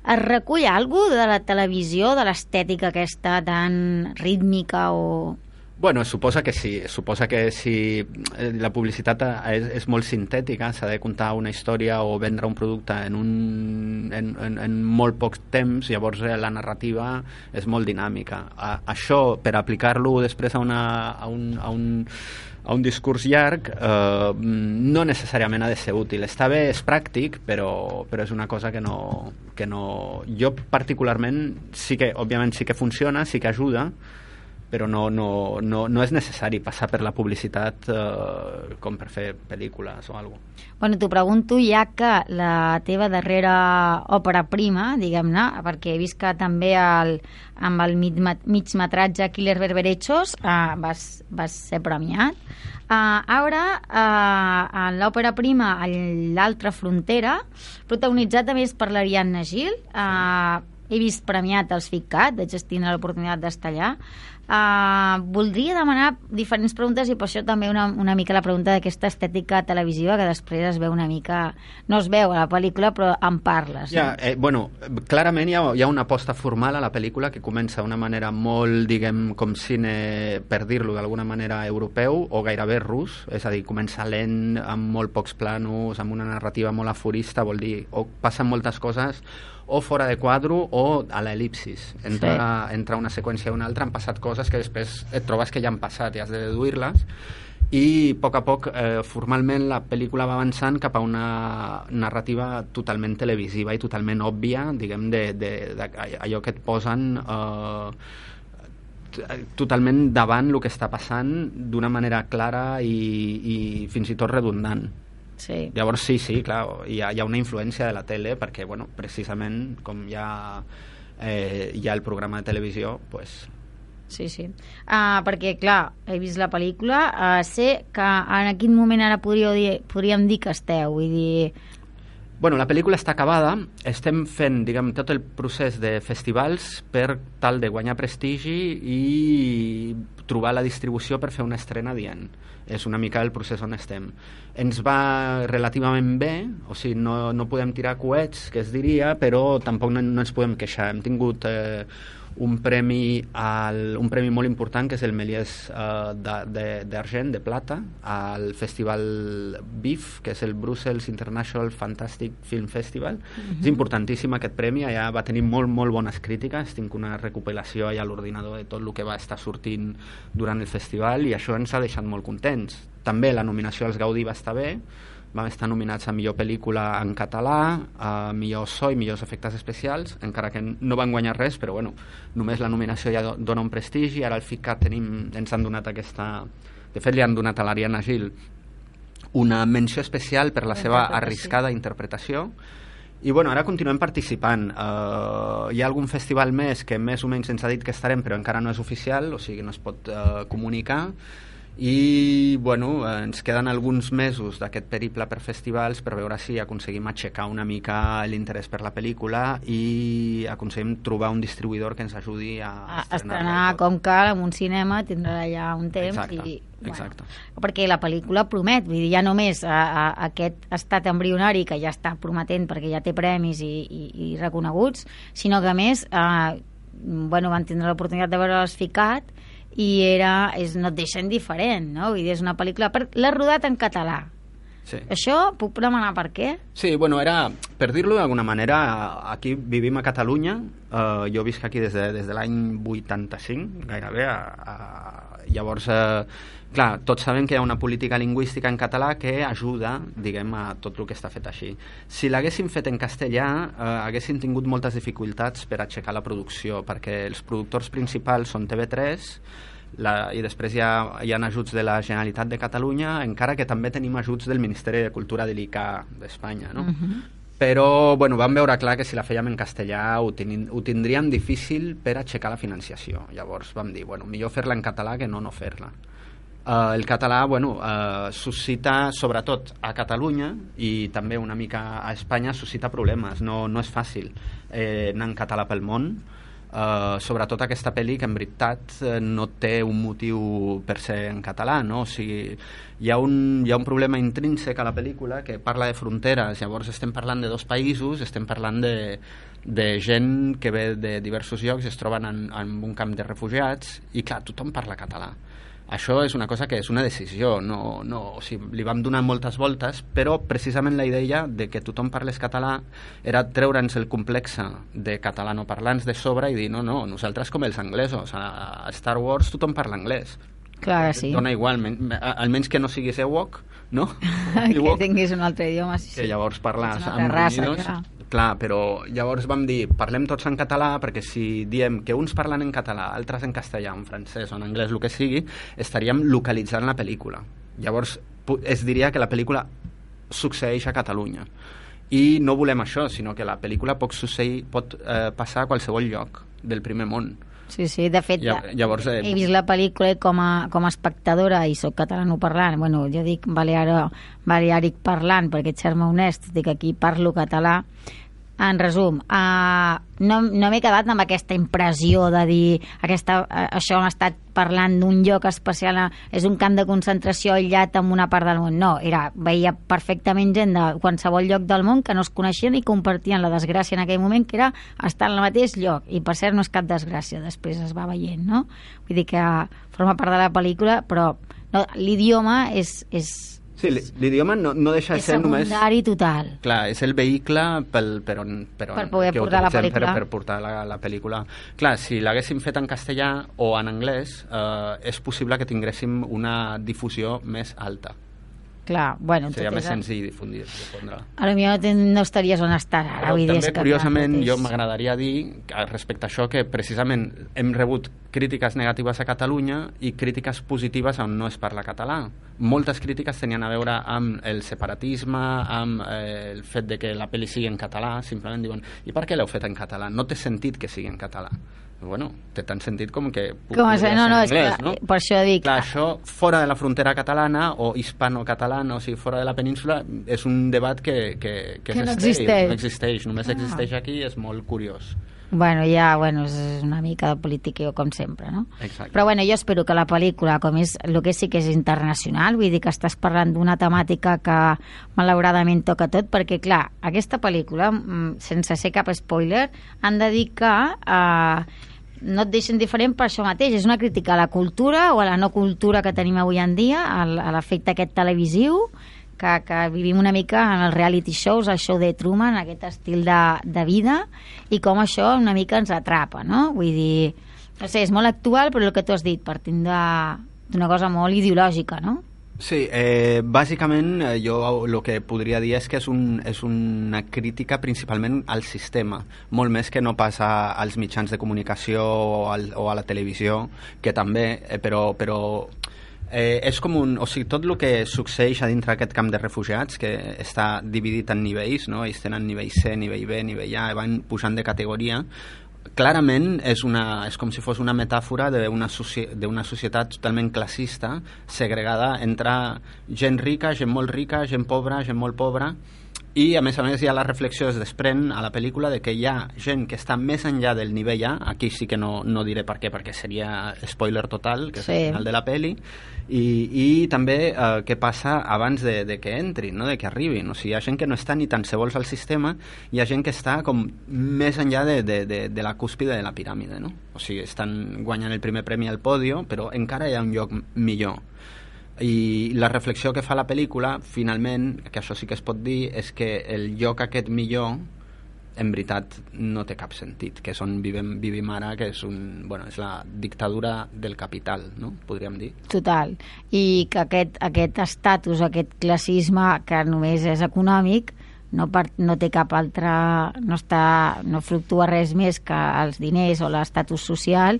Es recull alguna de la televisió, de l'estètica aquesta tan rítmica o Bueno, suposa que sí. Suposa que si eh, la publicitat eh, és, és molt sintètica, s'ha de contar una història o vendre un producte en, un, en, en, en molt poc temps, llavors eh, la narrativa és molt dinàmica. A, això, per aplicar-lo després a, una, a, un, a, un, a un discurs llarg, eh, no necessàriament ha de ser útil. Està bé, és pràctic, però, però és una cosa que no, que no... Jo particularment sí que, òbviament sí que funciona, sí que ajuda, però no, no, no, no és necessari passar per la publicitat eh, com per fer pel·lícules o alguna cosa. Bueno, t'ho pregunto ja que la teva darrera òpera prima, diguem-ne, perquè he vist que també el, amb el mig, mig metratge Killer Berberechos eh, vas, vas ser premiat. Uh, ara, uh, en l'òpera prima L'altra frontera, protagonitzat a més per l'Ariadna Gil, uh, he vist premiat els FICAT, vaig tenir l'oportunitat d'estar allà, Uh, voldria demanar diferents preguntes i per això també una, una mica la pregunta d'aquesta estètica televisiva que després es veu una mica... No es veu a la pel·lícula, però en parles. Ja, eh, bueno, clarament hi ha, hi ha una aposta formal a la pel·lícula que comença d'una manera molt, diguem, com cine, per dir-lo d'alguna manera, europeu o gairebé rus, és a dir, comença lent, amb molt pocs planos, amb una narrativa molt aforista, vol dir, o passen moltes coses o fora de quadro o a l'elipsis. Entre, sí. entre una seqüència i una altra han passat coses que després et trobes que ja han passat i has de deduir-les i a poc a poc eh, formalment la pel·lícula va avançant cap a una narrativa totalment televisiva i totalment òbvia, diguem, de, de, de, allò que et posen eh, totalment davant el que està passant d'una manera clara i, i fins i tot redundant. Sí. Llavors sí, sí, clar, hi ha, hi ha una influència de la tele perquè, bueno, precisament com hi ha, eh, hi ha el programa de televisió, pues, Sí, sí. Uh, perquè, clar, he vist la pel·lícula, uh, sé que en quin moment ara podríeu dir, podríem dir que esteu, vull dir... Bueno, la pel·lícula està acabada, estem fent, diguem, tot el procés de festivals per tal de guanyar prestigi i trobar la distribució per fer una estrena dient és una mica el procés on estem. Ens va relativament bé, o sigui, no, no podem tirar coets, que es diria, però tampoc no, no ens podem queixar. Hem tingut eh, un premi, al, un premi molt important que és el Melies uh, d'Argent, de, de plata, al festival BIF, que és el Brussels International Fantastic Film Festival. Uh -huh. És importantíssim aquest premi, allà va tenir molt, molt bones crítiques, tinc una recopilació allà a l'ordinador de tot el que va estar sortint durant el festival i això ens ha deixat molt contents. També la nominació als Gaudí va estar bé, vam estar nominats a millor pel·lícula en català, a millor so i millors efectes especials, encara que no van guanyar res, però bueno, només la nominació ja dona un prestigi, ara al FICAT tenim, ens han donat aquesta... De fet, li han donat a l'Ariana Gil una menció especial per la seva arriscada interpretació. I bueno, ara continuem participant. Uh, hi ha algun festival més que més o menys ens ha dit que estarem, però encara no és oficial, o sigui, no es pot uh, comunicar i bueno, ens queden alguns mesos d'aquest periple per festivals per veure si aconseguim aixecar una mica l'interès per la pel·lícula i aconseguim trobar un distribuïdor que ens ajudi a, a estrenar com cal en un cinema, tindrà allà un temps exacte, i, exacte. Bueno, perquè la pel·lícula promet, vull dir, ja només a, a, a aquest estat embrionari que ja està prometent perquè ja té premis i, i, i reconeguts, sinó que a més eh, bueno, van tindre l'oportunitat de veure les FICAT i era, és, no et deixa indiferent, no? Vull dir, és una pel·lícula... Per, L'ha rodat en català. Sí. Això puc demanar per què? Sí, bueno, era, per dir-lo d'alguna manera, aquí vivim a Catalunya, eh, jo visc aquí des de, des de l'any 85, gairebé, a, a, llavors, eh, clar, tots sabem que hi ha una política lingüística en català que ajuda, diguem, a tot el que està fet així. Si l'haguéssim fet en castellà, eh, haguéssim tingut moltes dificultats per aixecar la producció, perquè els productors principals són TV3, la, i després hi ha, hi ha ajuts de la Generalitat de Catalunya, encara que també tenim ajuts del Ministeri de Cultura de l'ICA d'Espanya, no? Uh Mhm. -huh. Però, bueno, vam veure clar que si la fèiem en castellà ho, ten, ho tindríem difícil per aixecar la financiació. Llavors vam dir, bueno, millor fer-la en català que no no fer-la. Uh, el català, bueno, uh, suscita, sobretot a Catalunya i també una mica a Espanya, suscita problemes. No, no és fàcil eh, anar en català pel món, Uh, sobretot aquesta pel·li que en veritat uh, no té un motiu per ser en català no? o sigui, hi ha, un, hi ha un problema intrínsec a la pel·lícula que parla de fronteres llavors estem parlant de dos països estem parlant de, de gent que ve de diversos llocs es troben en, en un camp de refugiats i clar, tothom parla català Això és una cosa que és una decisió, no, no, o sigui, li vam donar moltes voltes, però precisament la idea de que tothom parlés català era treure'ns el complexe de catalanoparlants de sobre i dir, no, no, nosaltres com els anglesos, a Star Wars tothom parla anglès. Clar sí. Dona igual, almenys que no siguis Ewok, no? que Ewok, tinguis un altre idioma, sí, sí. que llavors parles amb raça, unidos. clar. Clar, però llavors vam dir, parlem tots en català, perquè si diem que uns parlen en català, altres en castellà, en francès o en anglès, el que sigui, estaríem localitzant la pel·lícula. Llavors es diria que la pel·lícula succeeix a Catalunya. I no volem això, sinó que la pel·lícula pot, succeir, pot eh, passar a qualsevol lloc del primer món. Sí, sí, de fet, Lla- llavors, eh, he vist la pel·lícula com a, com a espectadora i sóc catalanoparlant, bueno, jo dic balearo, baleàric parlant perquè ets serme honest, dic aquí parlo català, en resum, uh, no, no m'he quedat amb aquesta impressió de dir aquesta, uh, això hem estat parlant d'un lloc especial, eh, és un camp de concentració aïllat en una part del món. No, era, veia perfectament gent de qualsevol lloc del món que no es coneixien i compartien la desgràcia en aquell moment, que era estar el mateix lloc. I per cert no és cap desgràcia, després es va veient, no? Vull dir que forma part de la pel·lícula, però no, l'idioma és, és, Sí, l'idioma no, no deixa de és ser només... secundari total. Clar, és el vehicle pel, per, on, per, on, Per poder que portar la pel·lícula. Per, per portar la, la pel·lícula. Clar, si l'haguéssim fet en castellà o en anglès, eh, és possible que tinguéssim una difusió més alta. Clar, bueno, Seria tot més és- senzill difundir. A lo millor no estaries on estàs ara, Però és també, que curiosament, jo m'agradaria dir que, respecte a això que precisament hem rebut crítiques negatives a Catalunya i crítiques positives on no es parla català. Moltes crítiques tenien a veure amb el separatisme, amb eh, el fet de que la pel·li sigui en català, simplement diuen i per què l'heu fet en català? No té sentit que sigui en català. Bueno, té tant sentit com que pu- Com ser- no, no, en anglès, que, no? per això dic... Clar, això fora de la frontera catalana o hispano-catalana, o sigui, fora de la península, és un debat que, que, que, Que no existeix. No existeix, només Ah. existeix aquí i és molt curiós. Bueno, ja, bueno, és una mica de política, com sempre, no? Exacte. Però bueno, jo espero que la pel·lícula, com és, el que sí que és internacional, vull dir que estàs parlant d'una temàtica que malauradament toca tot, perquè clar, aquesta pel·lícula, mm, sense ser cap spoiler, han de dir que eh, no et deixen diferent per això mateix, és una crítica a la cultura o a la no cultura que tenim avui en dia, a l'efecte aquest televisiu, que, que vivim una mica en els reality shows, el show de Truman, aquest estil de, de vida, i com això una mica ens atrapa, no? Vull dir, no sé, és molt actual, però el que tu has dit, partint d'una cosa molt ideològica, no? Sí, eh, bàsicament eh, jo el que podria dir és que és, un, és una crítica principalment al sistema, molt més que no passa als mitjans de comunicació o, al, o a la televisió, que també, eh, però, però eh, és com un... O sigui, tot el que succeeix a dintre d'aquest camp de refugiats, que està dividit en nivells, no? ells tenen nivell C, nivell B, nivell A, van pujant de categoria, clarament és, una, és com si fos una metàfora d'una soci, societat totalment classista, segregada entre gent rica, gent molt rica, gent pobra, gent molt pobra, i a més a més hi ha la reflexió es desprèn a la pel·lícula de que hi ha gent que està més enllà del nivell A aquí sí que no, no diré per què perquè seria spoiler total que és Sí. el final de la pel·li i, i també eh, què passa abans de, de que entrin, no? de que arribin o sigui, hi ha gent que no està ni tan se vols al sistema hi ha gent que està com més enllà de, de, de, de la cúspide de la piràmide no? o sigui, estan guanyant el primer premi al podio però encara hi ha un lloc millor i la reflexió que fa la pel·lícula finalment, que això sí que es pot dir és que el lloc aquest millor en veritat no té cap sentit que és on vivim, vivim ara que és, un, bueno, és la dictadura del capital no? podríem dir Total. I que aquest, aquest estatus, aquest classisme que només és econòmic, no, per, no té cap altre... No, està, no fluctua res més que els diners o l'estatus social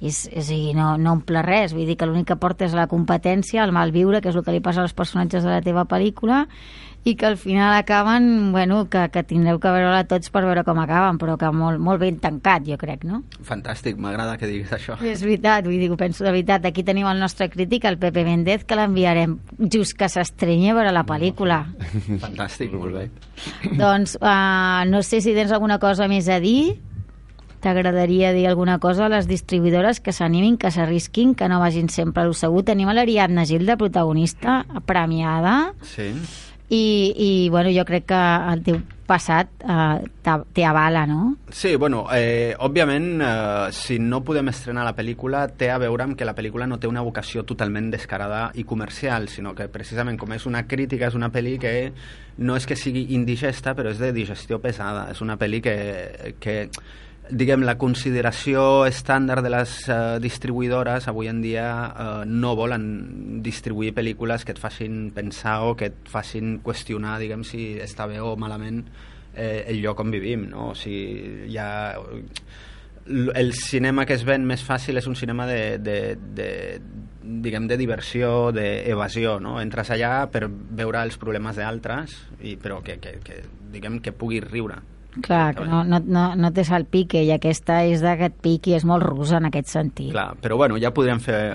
és, és a dir, no, no omple res vull dir que l'únic que porta és la competència el malviure, que és el que li passa als personatges de la teva pel·lícula i que al final acaben, bueno, que, que tindreu que veure-la tots per veure com acaben però que molt, molt ben tancat, jo crec, no? fantàstic, m'agrada que diguis això És veritat, vull dir, ho penso de veritat. Aquí tenim el nostre crític, el Pepe Méndez, que l'enviarem just que s'estrenyi a veure la pel·lícula. fantàstic, molt bé doncs uh, no sé si tens alguna cosa més a dir. T'agradaria dir alguna cosa a les distribuïdores que s'animin, que s'arrisquin, que no vagin sempre a lo segur. Tenim l'Ariadna Gil de protagonista, premiada, sí. i, i bueno, jo crec que el teu passat eh, té avala, no? Sí, bueno, eh, òbviament, eh, si no podem estrenar la pel·lícula, té a veure amb que la pel·lícula no té una vocació totalment descarada i comercial, sinó que precisament com és una crítica, és una pel·li que no és que sigui indigesta, però és de digestió pesada. És una pel·li que, que diguem, la consideració estàndard de les eh, distribuïdores avui en dia eh, no volen distribuir pel·lícules que et facin pensar o que et facin qüestionar, diguem, si està bé o malament eh, el lloc on vivim, no? O sigui, ha... El cinema que es ven més fàcil és un cinema de, de, de diguem, de diversió, d'evasió, no? Entres allà per veure els problemes d'altres, i però que, que, que, diguem, que puguis riure. Clar, que no, no, no, no té el pique i aquesta és d'aquest pic i és molt rusa en aquest sentit. Clar, però bueno, ja podríem fer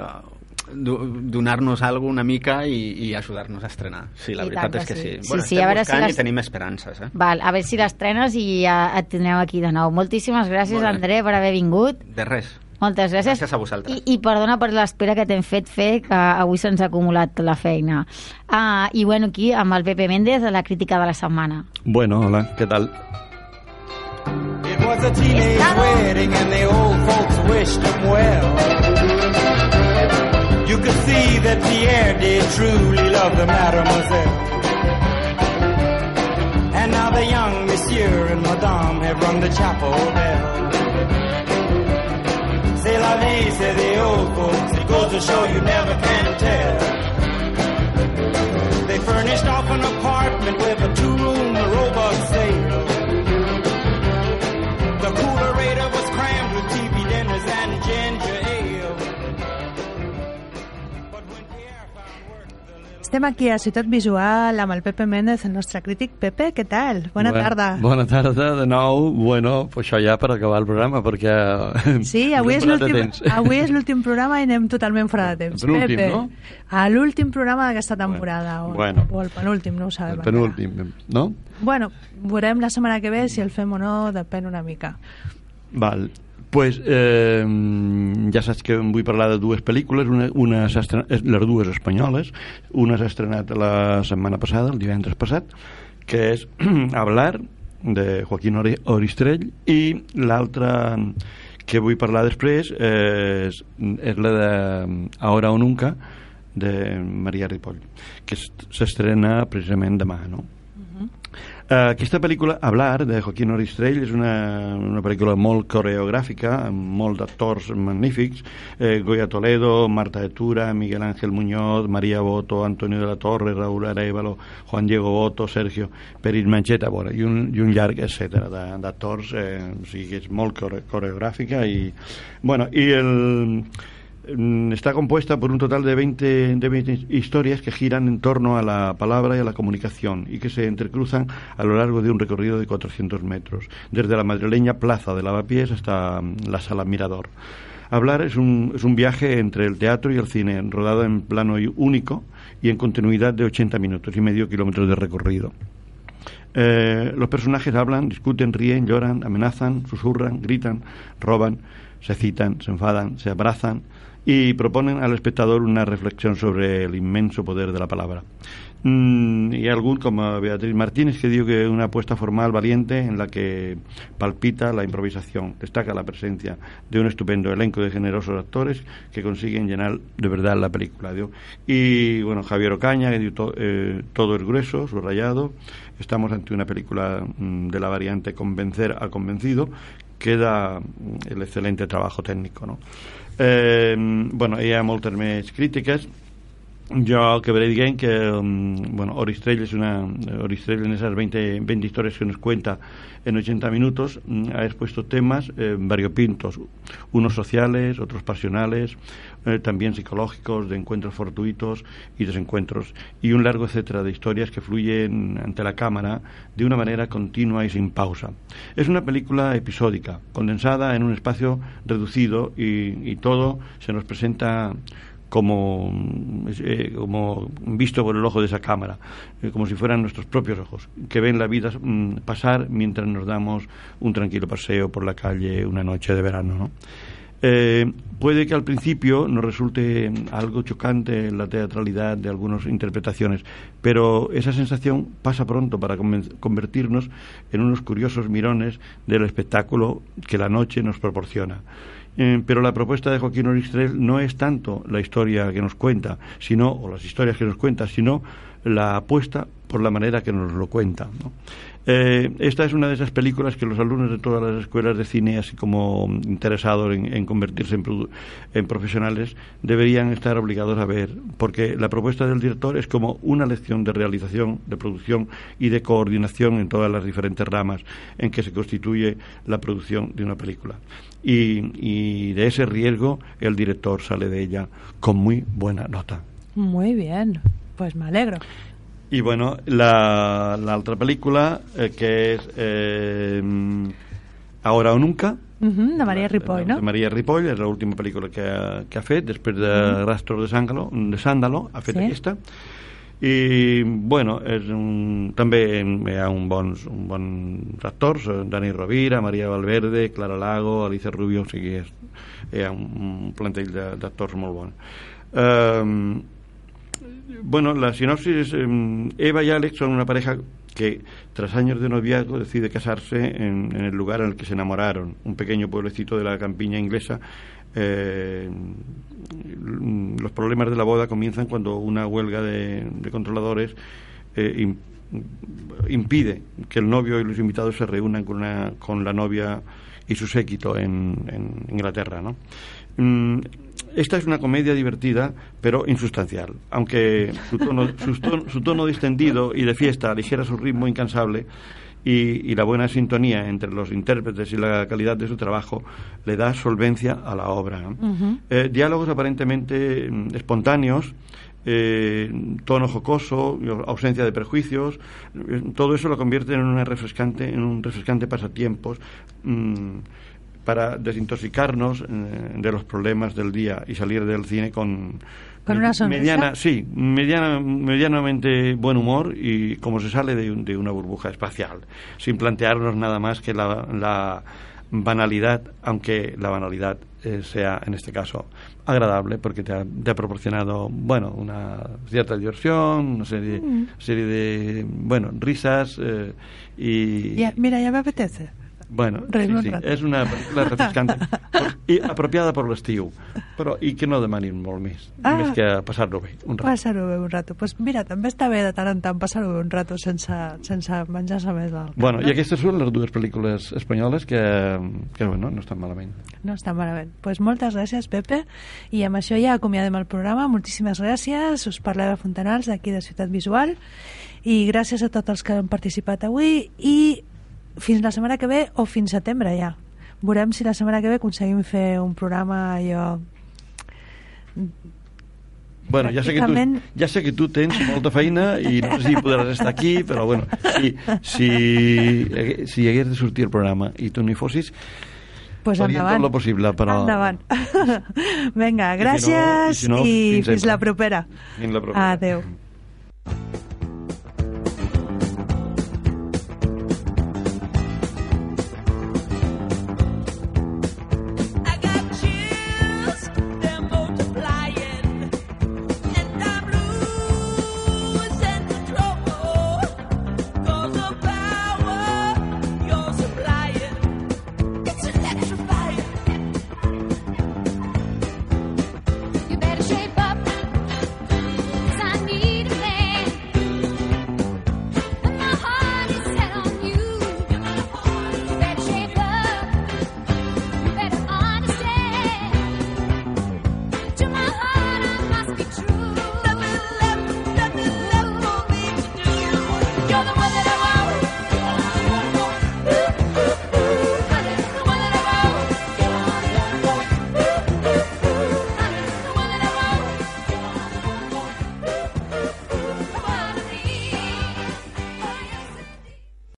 do- donar-nos alguna una mica i, i ajudar-nos a estrenar. Sí, la I veritat és que sí. sí. Bueno, Sí, sí, estem a veure si les- i tenim esperances, eh? Val, a veure si l'estrenes i ja et tindrem aquí de nou. Moltíssimes gràcies, bé. André, per haver vingut. De res. Moltes gràcies. Gràcies a vosaltres. I, I perdona per l'espera que t'hem fet fer, que avui se'ns ha acumulat la feina. Ah, I bueno, aquí amb el Pepe Méndez, la crítica de la setmana. Bueno, hola, ¿qué tal? It was a teenage wedding and the old folks wished them well. You could see that Pierre did truly love the mademoiselle. And now the young monsieur and madame have rung the chapel bell. C'est la vie, say the old folks. It goes to show you never can tell. They furnished off an apartment with a two-room robot sale. Estem aquí a Ciutat Visual amb el Pepe Méndez, el nostre crític. Pepe, què tal? Bona Bona- tarda. Bona tarda, de nou. Bueno, pues això ja per acabar el programa, perquè... Sí, avui és no l'últim avui és l'últim programa i anem totalment fora de temps. Penúltim, Pepe, no? A l'últim programa d'aquesta temporada. o, Bueno. o el penúltim, no ho sabem. El penúltim, no? encara. Bueno, veurem la setmana que ve si el fem o no, depèn una mica. Val. Pues eh, ja saps que em vull parlar de dues pel·lícules, una, una les dues espanyoles, una s'ha estrenat la setmana passada, el divendres passat, que és Hablar, de Joaquín Ori- Oristrell, i l'altra que vull parlar després és, és la de Ahora o Nunca, de Maria Ripoll, que es- s'estrena precisament demà, no? Eh, aquesta pel·lícula, Hablar, de Joaquín Oristrell, és una, una pel·lícula molt coreogràfica, amb molts actors magnífics, eh, Goya Toledo, Marta de Tura, Miguel Ángel Muñoz, María Boto, Antonio de la Torre, Raúl Arevalo, Juan Diego Boto, Sergio Peris Mancheta, bueno, i, un, i un llarg, etc d'actors, eh, o sigui que és molt core coreogràfica bueno, i el está compuesta por un total de 20, de 20 historias que giran en torno a la palabra y a la comunicación y que se entrecruzan a lo largo de un recorrido de 400 metros, desde la madrileña Plaza de Lavapiés hasta mm, la Sala Mirador. Hablar es un, es un viaje entre el teatro y el cine, rodado en plano único y en continuidad de 80 minutos y medio kilómetros de recorrido. Eh, los personajes hablan, discuten, ríen, lloran, amenazan, susurran, gritan, roban, se citan, se enfadan, se abrazan y proponen al espectador una reflexión sobre el inmenso poder de la palabra. Mm, y algún, como Beatriz Martínez, que dijo que una apuesta formal valiente en la que palpita la improvisación, destaca la presencia de un estupendo elenco de generosos actores que consiguen llenar de verdad la película. Y bueno, Javier Ocaña, que dio to- eh, todo el grueso, subrayado. Estamos ante una película mm, de la variante convencer a convencido, queda mm, el excelente trabajo técnico. No? Eh, bueno, hi ha moltes més crítiques el que veré dient que um, bueno, Oristrell es una Oristrell en esas 20, 20 historias que nos cuenta en 80 minutos mm, ha expuesto temas eh, variopintos unos sociales, otros pasionales eh, también psicológicos de encuentros fortuitos y desencuentros y un largo etcétera de historias que fluyen ante la cámara de una manera continua y sin pausa. Es una película episódica condensada en un espacio reducido y, y todo se nos presenta como, eh, como visto por el ojo de esa cámara, eh, como si fueran nuestros propios ojos, que ven la vida mm, pasar mientras nos damos un tranquilo paseo por la calle una noche de verano. ¿no? Eh, puede que al principio nos resulte algo chocante la teatralidad de algunas interpretaciones, pero esa sensación pasa pronto para convertirnos en unos curiosos mirones del espectáculo que la noche nos proporciona. Eh, pero la propuesta de Joaquín Oristrel no es tanto la historia que nos cuenta, sino, o las historias que nos cuenta, sino la apuesta por la manera que nos lo cuenta. Eh, esta es una de esas películas que los alumnos de todas las escuelas de cine, así como interesados en, convertirse en, en profesionales, deberían estar obligados a ver, porque la propuesta del director es como una lección de realización, de producción y de coordinación en todas las diferentes ramas en que se constituye la producción de una película. Y, y de ese riesgo el director sale de ella con muy buena nota. Muy bien, pues me alegro. Y bueno, la, la otra película, eh, que es eh, Ahora o Nunca, Mhm, de Maria Ripoll, de no? Maria Ripoll, és l'última pel·lícula que, ha- que ha fet, després de Rastros de Sàndalo, de Sàndalo ha fet Sí. aquesta. I, bueno, és un, també hi ha un bons, un bons actors, Dani Rovira, Maria Valverde, Clara Lago, Alicia Rubio, o sigui, és, hi ha un, un plantell de- d'actors molt bon. Eh, bueno, la sinopsis es, em, Eva y Alex son una pareja que tras años de noviazgo decide casarse en, el lugar en el que se enamoraron, un pequeño pueblecito de la campiña inglesa. Eh, los problemas de la boda comienzan cuando una huelga de, controladores eh, im- impide que el novio y los invitados se reúnan con, una, con la novia y su séquito en, en Inglaterra. ¿no? Mm, esta es una comedia divertida, pero insustancial. Aunque su tono, su tono, su tono distendido y de fiesta aligera su ritmo incansable y, y la buena sintonía entre los intérpretes y la calidad de su trabajo le da solvencia a la obra. Eh, diálogos aparentemente mm, espontáneos, eh, tono jocoso, ausencia de prejuicios, eh, todo eso lo convierte en una refrescante, en un refrescante pasatiempos mm, para desintoxicarnos eh, de los problemas del día y salir del cine con ¿Con una sonrisa? mediana, sí, mediana, medianamente buen humor y como se sale de, un- de una burbuja espacial, sin plantearnos nada más que la, la banalidad, aunque la banalidad eh, sea en este caso agradable porque te ha, te ha proporcionado, bueno, una cierta diversión, una serie, Mm. serie de, bueno, risas eh, y... Ya, mira, ya me apetece. Bueno, sí, sí, és una pel·lícula refrescante por- i apropiada per l'estiu però i que no demanin molt més Ah. més que passar-lo bé un rato. Passar-ho bé un rato. Pues mira, també està bé de tant en tant passar-ho bé un rato sense, sense menjar-se més del cap, Bueno, no? i aquestes són les dues pel·lícules espanyoles que, que bueno, no estan malament. No està malament. Pues moltes gràcies, Pepe. I amb això ja acomiadem el programa. Moltíssimes gràcies. Us parla de Fontanals, d'aquí de Ciutat Visual. I gràcies a tots els que han participat avui. I fins la setmana que ve o fins setembre ja. Veurem si la setmana que ve aconseguim fer un programa allò... Bueno, ja sé, que tu, ja sé que tu tens molta feina i no sé si podràs estar aquí, però bueno, si, si, si hagués de sortir el programa i tu no hi fossis, Pues faríem endavant. tot el possible, però... Endavant. Vinga, I si no- gràcies i si no, i fins fins la propera. Fins la propera. Adeu.